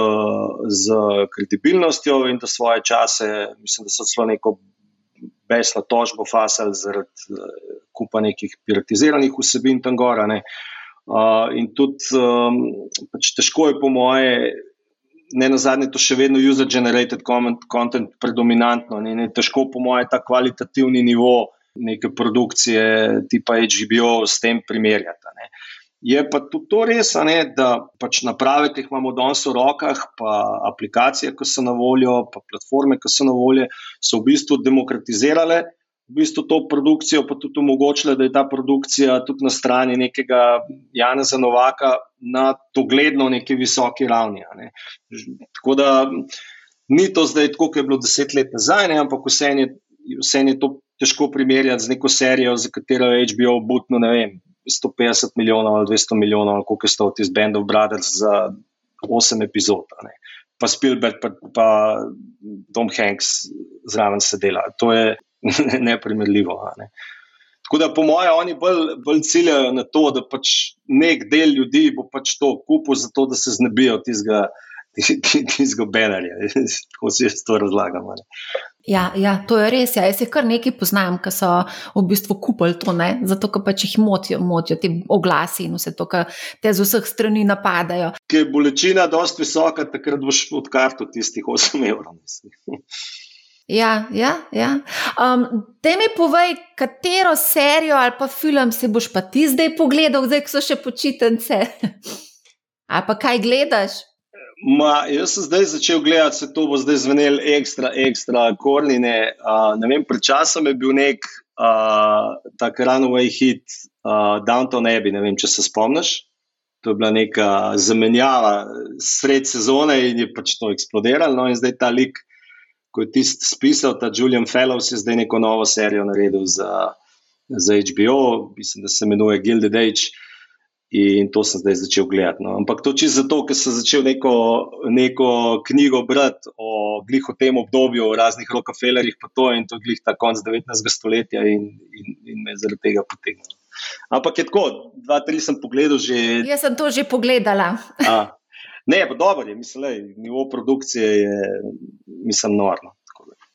z kredibilnostjo in da svoje čase, mislim, da so celo neko besno tožbo fasali zaradi uh, kupa nekih piratiziranih vsebin tam gora. Uh, in tudi um, pač težko je, po moje, ne na zadnje, to še vedno user-generated content predominantno. Ne, ne, težko, po moje, ta kvalitativni nivo neke produkcije tipa HBO s tem primerjati. Je pa tudi to res, ne, da pač naprave, ki jih imamo danes v rokah, pa aplikacije, ki so na voljo, pa platforme, ki so na voljo, so v bistvu demokratizirale v bistvu to produkcijo, pa tudi omogočile, da je ta produkcija tudi na strani nekega Jana Zanovaka na dogledno neki visoki ravni. Ne. Tako da ni to zdaj tako, kot je bilo deset let nazaj, ne, ampak vse je, vse je to težko primerjati z neko serijo, za katero je HBO butno, ne vem. 150 milijonov ali 200 milijonov, ali koliko je to iz Band of Brothers za 8 epizod. Pa Spielberg, pa, pa Tom Hanks zraven se dela. To je neprimerljivo. Ne. Tako da, po mojem, oni bolj, bolj ciljajo na to, da pač nek del ljudi bo pač to kupil, zato da se znebijo tistega tistega bannerja. Tako si jaz to razlagam. Ja, ja, to je res. Ja. Jaz jih kar nekaj poznam, ki so v bistvu kupili to, ne? zato ker pač jih motijo, motijo ti oglasi in vse to, kar te z vseh strani napadajo. Ker je bolečina dosti visoka, takrat boš od kartu tistih 8 evrov. Ja, ja, ja. Um, te mi povej, katero serijo ali pa film si boš pa ti zdaj pogledal, zdaj so še počitnice. Ali pa kaj gledaš? Ma, jaz sem zdaj začel gledati, se to bo zdaj zvenelo ekstra, ekstra, kornine. Uh, vem, pred časom je bil nek uh, tak runaway hit uh, Downton Abbey, ne vem, če se spomniš. To je bila neka zamenjava sred sezone in je pač to eksplodiralo. No, in zdaj ta lik, ko je tisti spisal, ta Julian Fellows, je zdaj neko novo serijo naredil za, za HBO, mislim, da se imenuje Gilded Age. In to sem zdaj začel gledati. No. Ampak to čisto zato, ker sem začel neko, neko knjigo brati o glihu tem obdobju, o raznih Rockefellerjih, pa to in to glih ta konc 19. stoletja in, in, in me zaradi tega potegnilo. Ampak je tako, dva, tri sem pogledal že. Jaz sem to že pogledala. A, ne, pa dobro je, mislim, da nivo produkcije je, mislim, norno.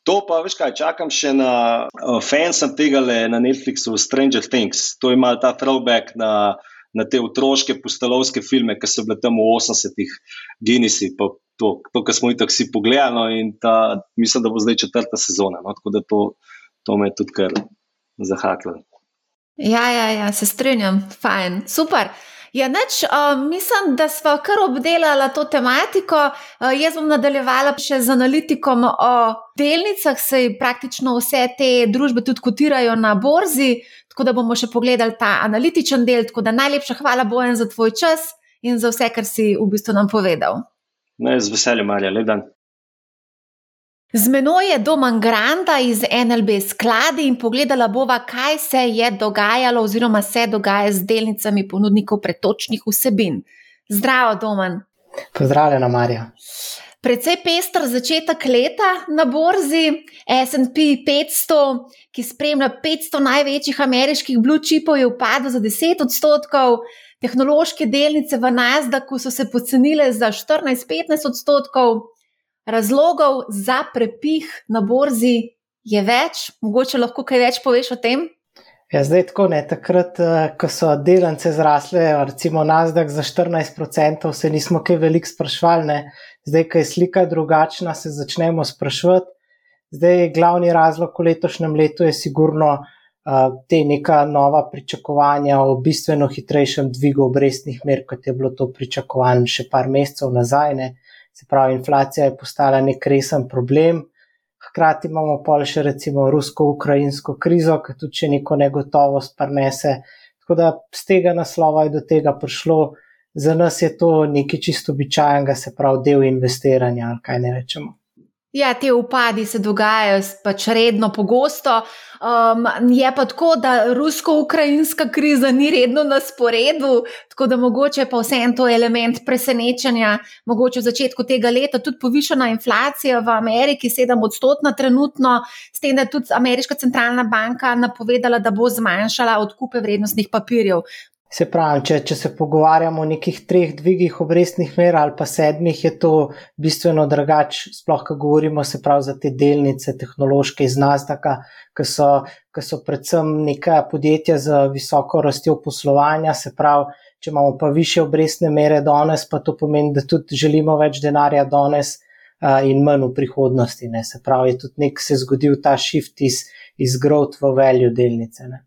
To pa, veš kaj, čakam še na uh, fansom tega le na Netflixu, Stranger Things. To ima ta throwback na na te otroške pustolovske filme, ki so bile tam v 80-ih, Guinnessi, pa to, to kar smo jih tako si pogledali. No, in ta, mislim, da bo zdaj četrta sezona. No, tako da to, to me je tudi kar zahaklo. Ja, ja, ja, se strinjam, fajn, super. Ja, neč, uh, mislim, da smo kar obdelali to tematiko. Uh, jaz bom nadaljevala še z analitikom o delnicah, sej praktično vse te družbe tudi kotirajo na borzi, tako da bomo še pogledali ta analitičen del. Tako da najlepša hvala Bojan za tvoj čas in za vse, kar si v bistvu nam povedal. Ne, z veseljem, Marja, le dan. Z menoj je Doman Granda iz NLB skladi in pogledala bova, kaj se je dogajalo oziroma se dogaja z delnicami ponudnikov pretočnih vsebin. Zdravo, Doman. Pozdravljena, Marja. Predvsej pester začetek leta na borzi SP 500, ki spremlja 500 največjih ameriških blue chipov, je upadlo za 10 odstotkov, tehnološke delnice v Nasdaqu so se pocenile za 14-15 odstotkov. Razlogov za prepih na borzi je več, mogoče lahko kaj več poveš o tem? Ja, zdaj tako ne. Takrat, eh, ko so delnice zrasle, recimo Nasdaq za 14%, se nismo kaj veliko sprašvali. Zdaj, ko je slika drugačna, se začnemo sprašvati. Zdaj, glavni razlog v letošnjem letu je sigurno uh, te neka nova pričakovanja o bistveno hitrejšem dvigu obrestnih mer, kot je bilo to pričakovano še par mesecev nazaj. Ne. Se pravi, inflacija je postala nek resen problem. Hkrati imamo pa še recimo rusko-ukrajinsko krizo, ki tudi še neko negotovost prnese. Tako da z tega naslova je do tega prišlo. Za nas je to nekaj čisto običajnega, se pravi, del investiranja, kaj ne rečemo. Ja, te upadi se dogajajo pač redno, pogosto. Um, je pa tako, da rusko-ukrajinska kriza ni redno na sporedu, tako da mogoče pa vse en to element presenečenja, mogoče v začetku tega leta tudi povišena inflacija v Ameriki, sedem odstotna trenutno, s tem, da je tudi ameriška centralna banka napovedala, da bo zmanjšala odkupe vrednostnih papirjev. Se pravi, če, če se pogovarjamo o nekih treh dvigih obrestnih mer ali pa sedmih, je to bistveno drugače, sploh ko govorimo pravi, za te delnice, tehnološke iz Nazdaka, ki so, ki so predvsem neka podjetja z visoko rastjo poslovanja. Se pravi, če imamo pa više obrestne mere danes, pa to pomeni, da tudi želimo več denarja danes uh, in manj v prihodnosti. Ne. Se pravi, je tudi nek se zgodil ta shift iz, iz growth v value delnice. Ne.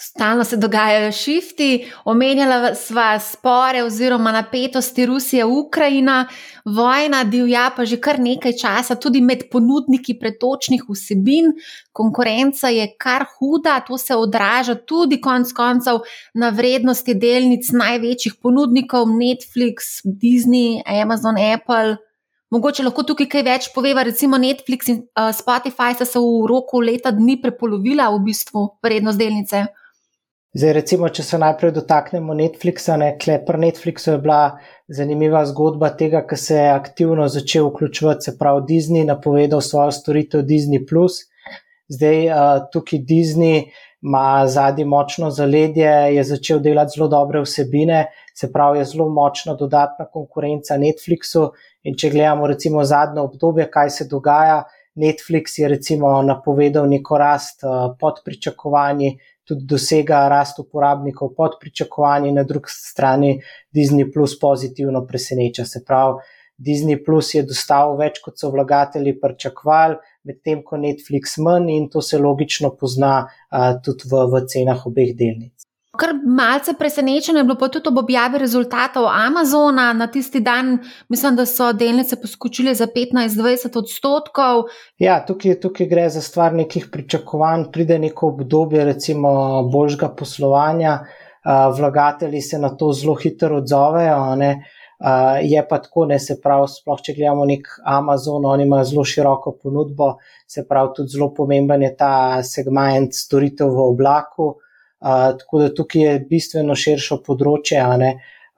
Stalno se dogajajo šifti, omenjala sva spore oziroma napetosti Rusija-Ukrajina, vojna divja pa že kar nekaj časa tudi med ponudniki pretočnih vsebin. Konkurenca je kar huda, to se odraža tudi konec koncev na vrednosti delnic največjih ponudnikov Netflix, Disney, Amazon, Apple. Mogoče lahko tukaj kaj več poveva, recimo Netflix in uh, Spotify sta se v roku leta dni prepolovila v bistvu vrednost delnice. Zdaj, recimo, če se najprej dotaknemo Netflixa, ne, pri Netflixu je bila zanimiva zgodba tega, ker se je aktivno začel vključevati, se pravi, Disney, napovedal svojo storitev Disney. Zdaj, uh, tukaj Disney ima zadnji močno zaledje, je začel delati zelo dobre vsebine, se pravi, je zelo močna dodatna konkurenca Netflixu. In če gledamo, recimo, zadnjo obdobje, kaj se dogaja, Netflix je recimo napovedal neko rast uh, pod pričakovanji tudi dosega rast uporabnikov pod pričakovanji, na drugi strani Disney Plus pozitivno preseneča. Se pravi, Disney Plus je dostal več, kot so vlagatelji pričakovali, medtem ko Netflix manj in to se logično pozna uh, tudi v, v cenah obeh delnic. Kar malce presenečenje je bilo pa tudi ob objavi rezultatov Amazona na tisti dan, mislim, da so delnice poskočile za 15-20 odstotkov. Ja, tukaj, tukaj gre za stvar nekih pričakovanj, pride neko obdobje, recimo, boljšega poslovanja, vlagatelji se na to zelo hitro odzovejo. Uh, je pa tako, ne se pravi, sploh če gledamo nek Amazon, oni imajo zelo široko ponudbo, se pravi, tudi zelo pomemben je ta segment storitev v oblaku, uh, tako da tukaj je bistveno širše področje.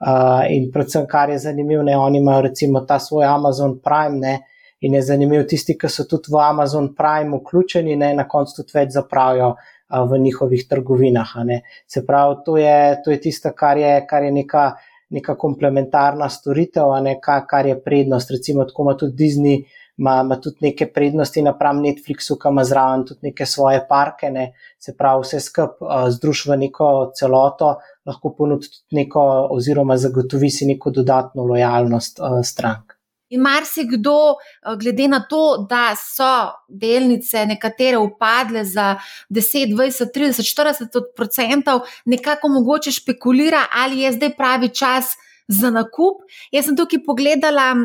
Uh, in predvsem, kar je zanimivo, ne, oni imajo recimo ta svoj Amazon Prime, ne, in je zanimivo, tisti, ki so tudi v Amazon Prime vključeni, ne, na koncu tudi več zapravijo uh, v njihovih trgovinah. Se pravi, to je, to je tisto, kar je, kar je neka, neka komplementarna storitev, ne, kar, kar je prednost. Recimo, tako ima tudi Disney ima, ima tudi neke prednosti napram Netflixu, ki ima zraven tudi neke svoje parke, ne, se pravi, vse skupaj uh, združuje neko celoto, lahko ponudi tudi neko, oziroma zagotovi si neko dodatno lojalnost uh, strank. In marsikdo, glede na to, da so delnice nekatere upadle za 10, 20, 30, 40 odstotkov, nekako mogoče špekulira, ali je zdaj pravi čas za nakup. Jaz sem tukaj pogledala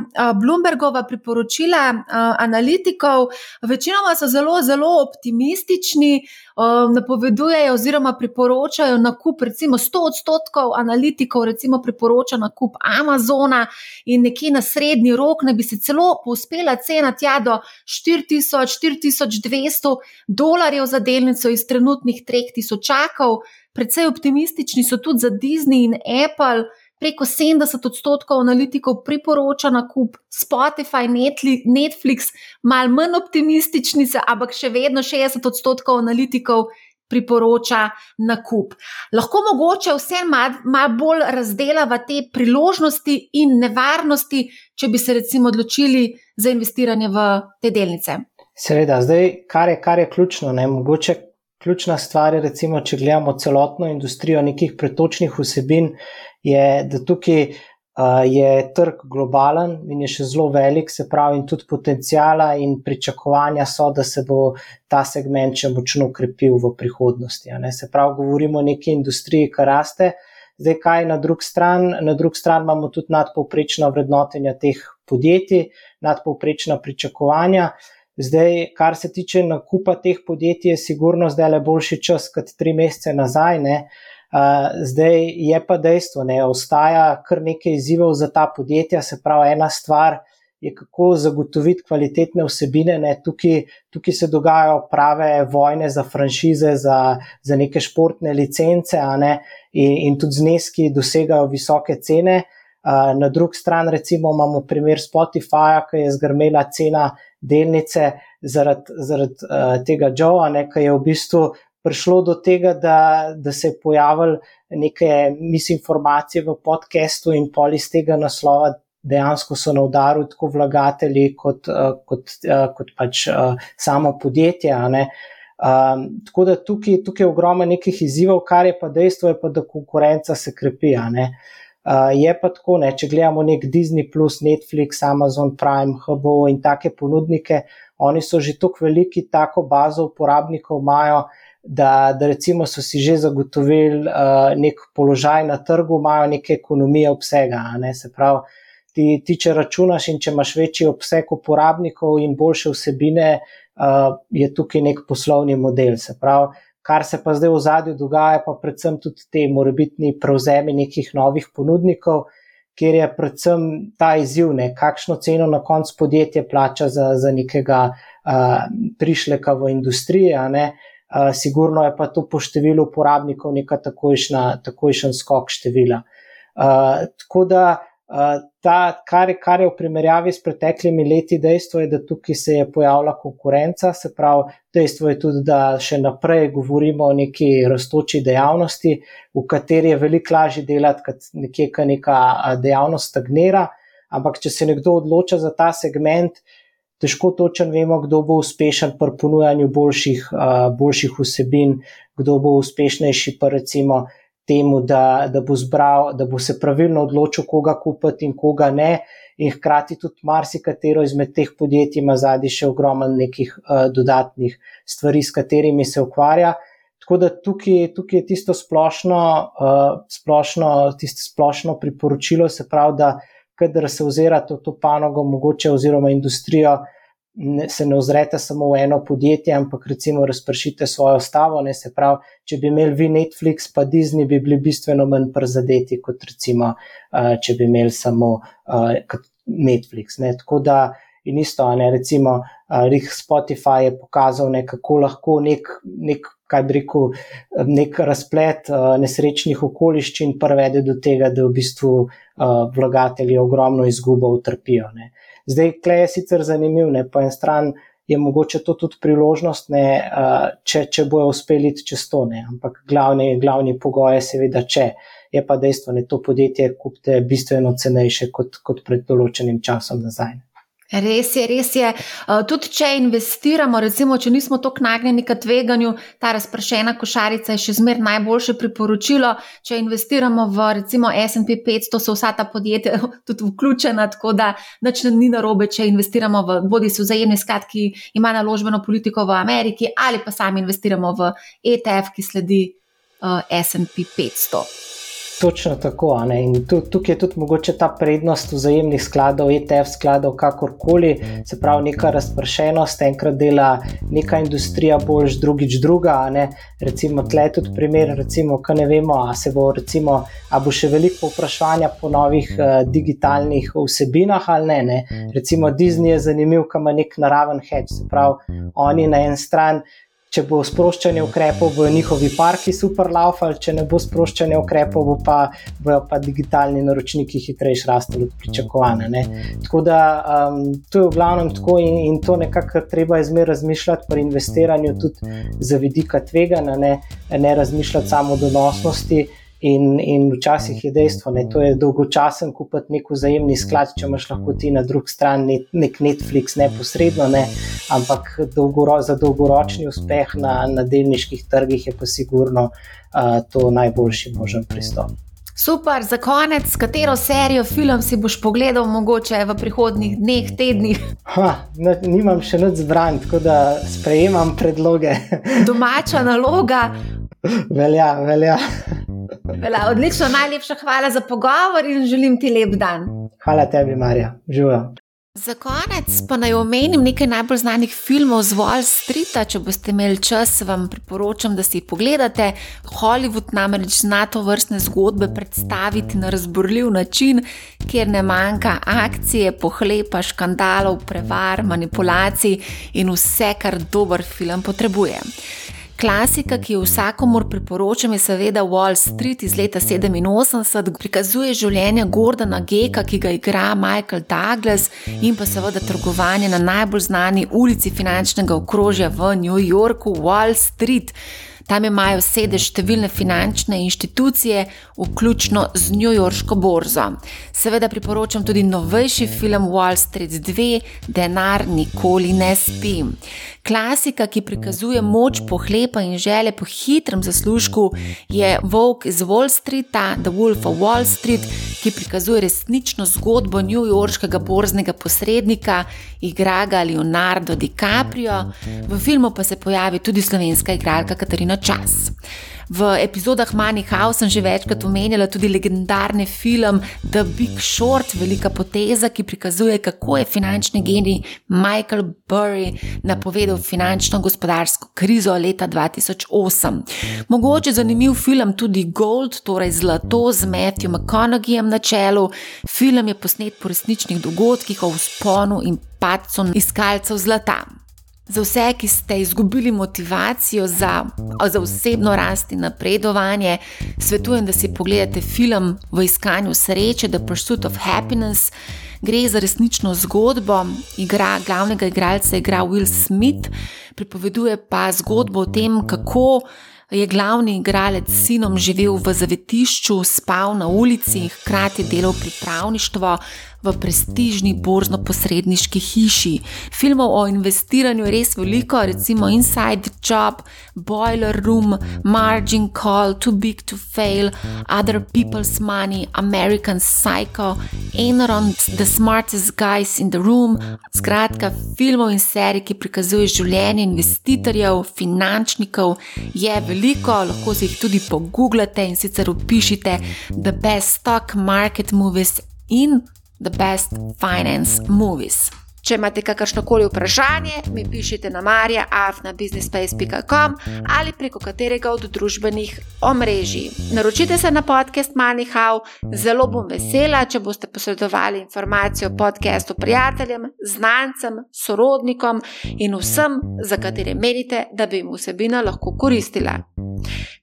Bloombergova priporočila analitikov, večinoma so zelo, zelo optimistični, napovedujejo oziroma priporočajo nakup, recimo 100 odstotkov analitikov, recimo priporoča nakup Amazona in nekje na srednji rok, ne bi se celo uspela cena tja do 4000-4200 dolarjev za delnico iz trenutnih 3000. Predvsej optimistični so tudi za Disney in Apple preko 70 odstotkov analitikov priporoča nakup, Spotify, Netflix, malo manj optimistični, ampak še vedno 60 odstotkov analitikov priporoča nakup. Lahko mogoče vse malo mal bolj razdelava te priložnosti in nevarnosti, če bi se recimo odločili za investiranje v te delnice. Seveda, zdaj, kar je, kar je ključno, ne, mogoče ključna stvar je, recimo, če gledamo celotno industrijo nekih pretočnih vsebin, je, da tukaj uh, je trg globalen in je še zelo velik, se pravi, in tudi potencijala in pričakovanja so, da se bo ta segment še močno krepil v prihodnosti. Se pravi, govorimo o neki industriji, ki raste. Zdaj, kaj na drugi strani? Na drugi strani imamo tudi nadpovprečna vrednotenja teh podjetij, nadpovprečna pričakovanja. Zdaj, kar se tiče nakupa teh podjetij, je sigurno zdaj le boljši čas kot tri mesece nazaj. Ne? Zdaj je pa dejstvo, da ostaja kar nekaj izzivov za ta podjetja. Se pravi, ena stvar je kako zagotoviti kvalitetne vsebine. Tukaj, tukaj se dogajajo prave vojne za franšize, za, za neke športne licence ne? in, in tudi zneski dosegajo visoke cene. Uh, na drugi strani, recimo, imamo primer Spotifyja, ki je zgrmela cena delnice zaradi zarad, uh, tega Joea, ki je v bistvu prišlo do tega, da, da se je pojavil neke misinformacije v podkastu in pol iz tega naslova dejansko so na udaru tako vlagatelji kot, uh, kot, uh, kot pač uh, samo podjetje. Um, tako da tukaj, tukaj je ogromno nekih izzivov, kar je pa dejstvo, je pa, da konkurenca se krepi. Uh, je pa tako, ne, če gledamo nek Disney, Netflix, Amazon Prime, HBO in take ponudnike, oni so že tako veliki, tako bazo uporabnikov imajo, da, da recimo so si že zagotovili uh, nek položaj na trgu, imajo neke ekonomije obsega. Ne, se pravi, ti, ti če računaš in če imaš večji obseg uporabnikov in boljše vsebine, uh, je tukaj nek poslovni model. Se pravi, kar se pa zdaj v zadju dogaja, pa predvsem tudi te morebitni prevzemi nekih novih ponudnikov, kjer je predvsem ta izziv, ne, kakšno ceno na koncu podjetje plača za, za nekega uh, prišleka v industriji. Uh, sigurno je pa to po številu uporabnikov neka takojšen skok števila. Uh, tako da ta, kar, kar je v primerjavi s preteklimi leti, dejstvo je, da tukaj se je pojavila konkurenca, se pravi, dejstvo je tudi, da še naprej govorimo o neki raztoči dejavnosti, v kateri je veliko lažje delati, kot nekje, ki neka dejavnost stagnira. Ampak, če se nekdo odloča za ta segment, težko točen vemo, kdo bo uspešen pri ponujanju boljših, boljših vsebin, kdo bo uspešnejši pa recimo temu, da, da, bo zbral, da bo se pravilno odločil, koga kupiti in koga ne. In hkrati tudi marsikatero izmed teh podjetij ima zadnji še ogromno nekih uh, dodatnih stvari, s katerimi se ukvarja. Tako da tukaj, tukaj je tisto splošno, uh, splošno, tisto splošno priporočilo, se pravi, da kadar se ozirate v to panogo, mogoče oziroma industrijo, ne, se ne ozrete samo v eno podjetje, ampak recimo razpršite svojo stavo. Ne, se pravi, če bi imeli vi Netflix, pa Disney, bi bili bistveno manj prizadeti, kot recimo, uh, če bi imeli samo uh, Netflix. Ne. Tako da in isto, ne, recimo, uh, Spotify je pokazal, ne, kako lahko nek. nek Kaj bi rekel, nek razplet uh, nesrečnih okoliščin prevede do tega, da v bistvu uh, vlagatelji ogromno izgubo utrpijo. Ne. Zdaj, klej je sicer zanimiv, ne, po en stran je mogoče to tudi priložnost, ne, če, če bojo uspeli čez to, ne, ampak glavni, glavni pogoj je seveda, če je pa dejstvo, da to podjetje kupite bistveno cenejše kot, kot pred določenim časom nazaj. Res je, res je. Uh, tudi če investiramo, recimo, če nismo tako nagnjeni k tveganju, ta razpršena košarica je še zmeraj najboljše priporočilo. Če investiramo v recimo SP 500, so vsa ta podjetja tudi vključena, tako da nič ni narobe, če investiramo v bodi si vzajemni sklad, ki ima naložbeno politiko v Ameriki, ali pa sami investiramo v ETF, ki sledi uh, SP 500. Točno tako. In tukaj je tudi mogoče ta prednost vzajemnih skladov, ETF skladov, kakorkoli, se pravi, neka razpršenost, enkrat dela neka industrija, boljš, drugič druga. Recimo, tle je tudi primer, recimo, kaj ne vemo, a se bo, recimo, a bo še veliko vprašanja po novih uh, digitalnih vsebinah ali ne, ne. Recimo, Disney je zanimiv, kam ima nek naraven hedge, se pravi, oni na en stran če bo sproščanje ukrepov v njihovi parki super laufal, če ne bo sproščanje ukrepov, bo pa, bojo pa digitalni naročniki hitrejši rastli od pričakovane. Ne. Tako da um, to je v glavnem tako in, in to nekako treba izmer razmišljati pri investiranju tudi za vidika tveganja, ne, ne razmišljati samo o donosnosti. In, in včasih je dejstvo, da je dolgočasen kupiti nek vzajemni sklad, če imaš lahko ti na drugi strani nek Netflix neposredno, ne, ampak dolgoro, za dolgoročni uspeh na, na delniških trgih je pa sigurno uh, to najboljši možen pristop. Super, za konec, katero serijo film si boš pogledal, mogoče v prihodnih dneh, tednih? Ha, ne, nimam še nič zbran, tako da sprejemam predloge. Domača naloga. Velja, velja. Vela, odlično, najlepša hvala za pogovor in želim ti lep dan. Hvala tebi, Marja. Živijo. Za konec pa naj omenim nekaj najbolj znanih filmov z Wall Streeta. Če boste imeli čas, vam priporočam, da si jih pogledate. Hollywood namreč zna to vrstne zgodbe predstaviti na razborljiv način, kjer ne manjka akcije, pohlepa, škandalov, prevar, manipulacij in vse, kar dober film potrebuje. Klasika, ki jo vsakomur priporočam, je seveda Wall Street iz leta 87, prikazuje življenje Gordona Geka, ki ga igra Michael Douglas, in pa seveda trgovanje na najbolj znani ulici finančnega okrožja v New Yorku, Wall Street. Tam imajo sedež številne finančne inštitucije, vključno z New Yorško borzo. Seveda priporočam tudi novejši film Wall Street 2: Denar nikoli ne spi. Klasika, ki prikazuje moč pohlepa in želje po hitrem zaslužku, je Vogue iz Wall Streeta, The Wolf of Wall Street, ki prikazuje resnično zgodbo newyorškega borznega posrednika, igra ga Leonardo DiCaprio, v filmu pa se pojavi tudi slovenska igralka Katarina Čas. V epizodah Money House sem že večkrat omenjala tudi legendarni film The Big Short, velika poteza, ki prikazuje, kako je finančni genij Michael Burry napovedal finančno-gospodarsko krizo leta 2008. Mogoče zanimiv film tudi Gold, torej Zlato z Matthew McConaugheyjem na čelu. Film je posnet po resničnih dogodkih o vzponu in padcu iskalcev zlata. Za vse, ki ste izgubili motivacijo za, za osebno rast in napredovanje, svetujem, da si pogledate film V iskanju sreče, The Pursuit of Happiness. Gre za resnično zgodbo, igra glavnega igralca, igra Will Smith, pripoveduje pa zgodbo o tem, kako je glavni igralec s sinom živel v zavetišču, spal na ulici in hkrati delal pripravništvo v prestižni borzno-posredniški hiši. Filmov o investiranju je res veliko, recimo Inside Job, Boiler Room, Margin Call, Too Big to Fail, Other People's Money, American Psycho, Enron, The Smartest Guys in the Room. Skratka, filmov in serij, ki prikazujejo življenje investitorjev, finančnikov, je veliko, lahko si jih tudi pogooglate in sicer upišite The Best Stock Market Movies in The Best Finance Movies. Če imate kakršno koli vprašanje, mi pišite na marja.afnabusinessspace.com ali preko katerega od družbenih omrežij. Naročite se na podcast MoneyHow, zelo bom vesela, če boste posredovali informacijo o podkastu prijateljem, znancem, sorodnikom in vsem, za katere menite, da bi jim vsebina lahko koristila.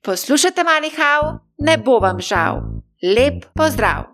Poslušajte MoneyHow, ne bo vam žal. Lep pozdrav!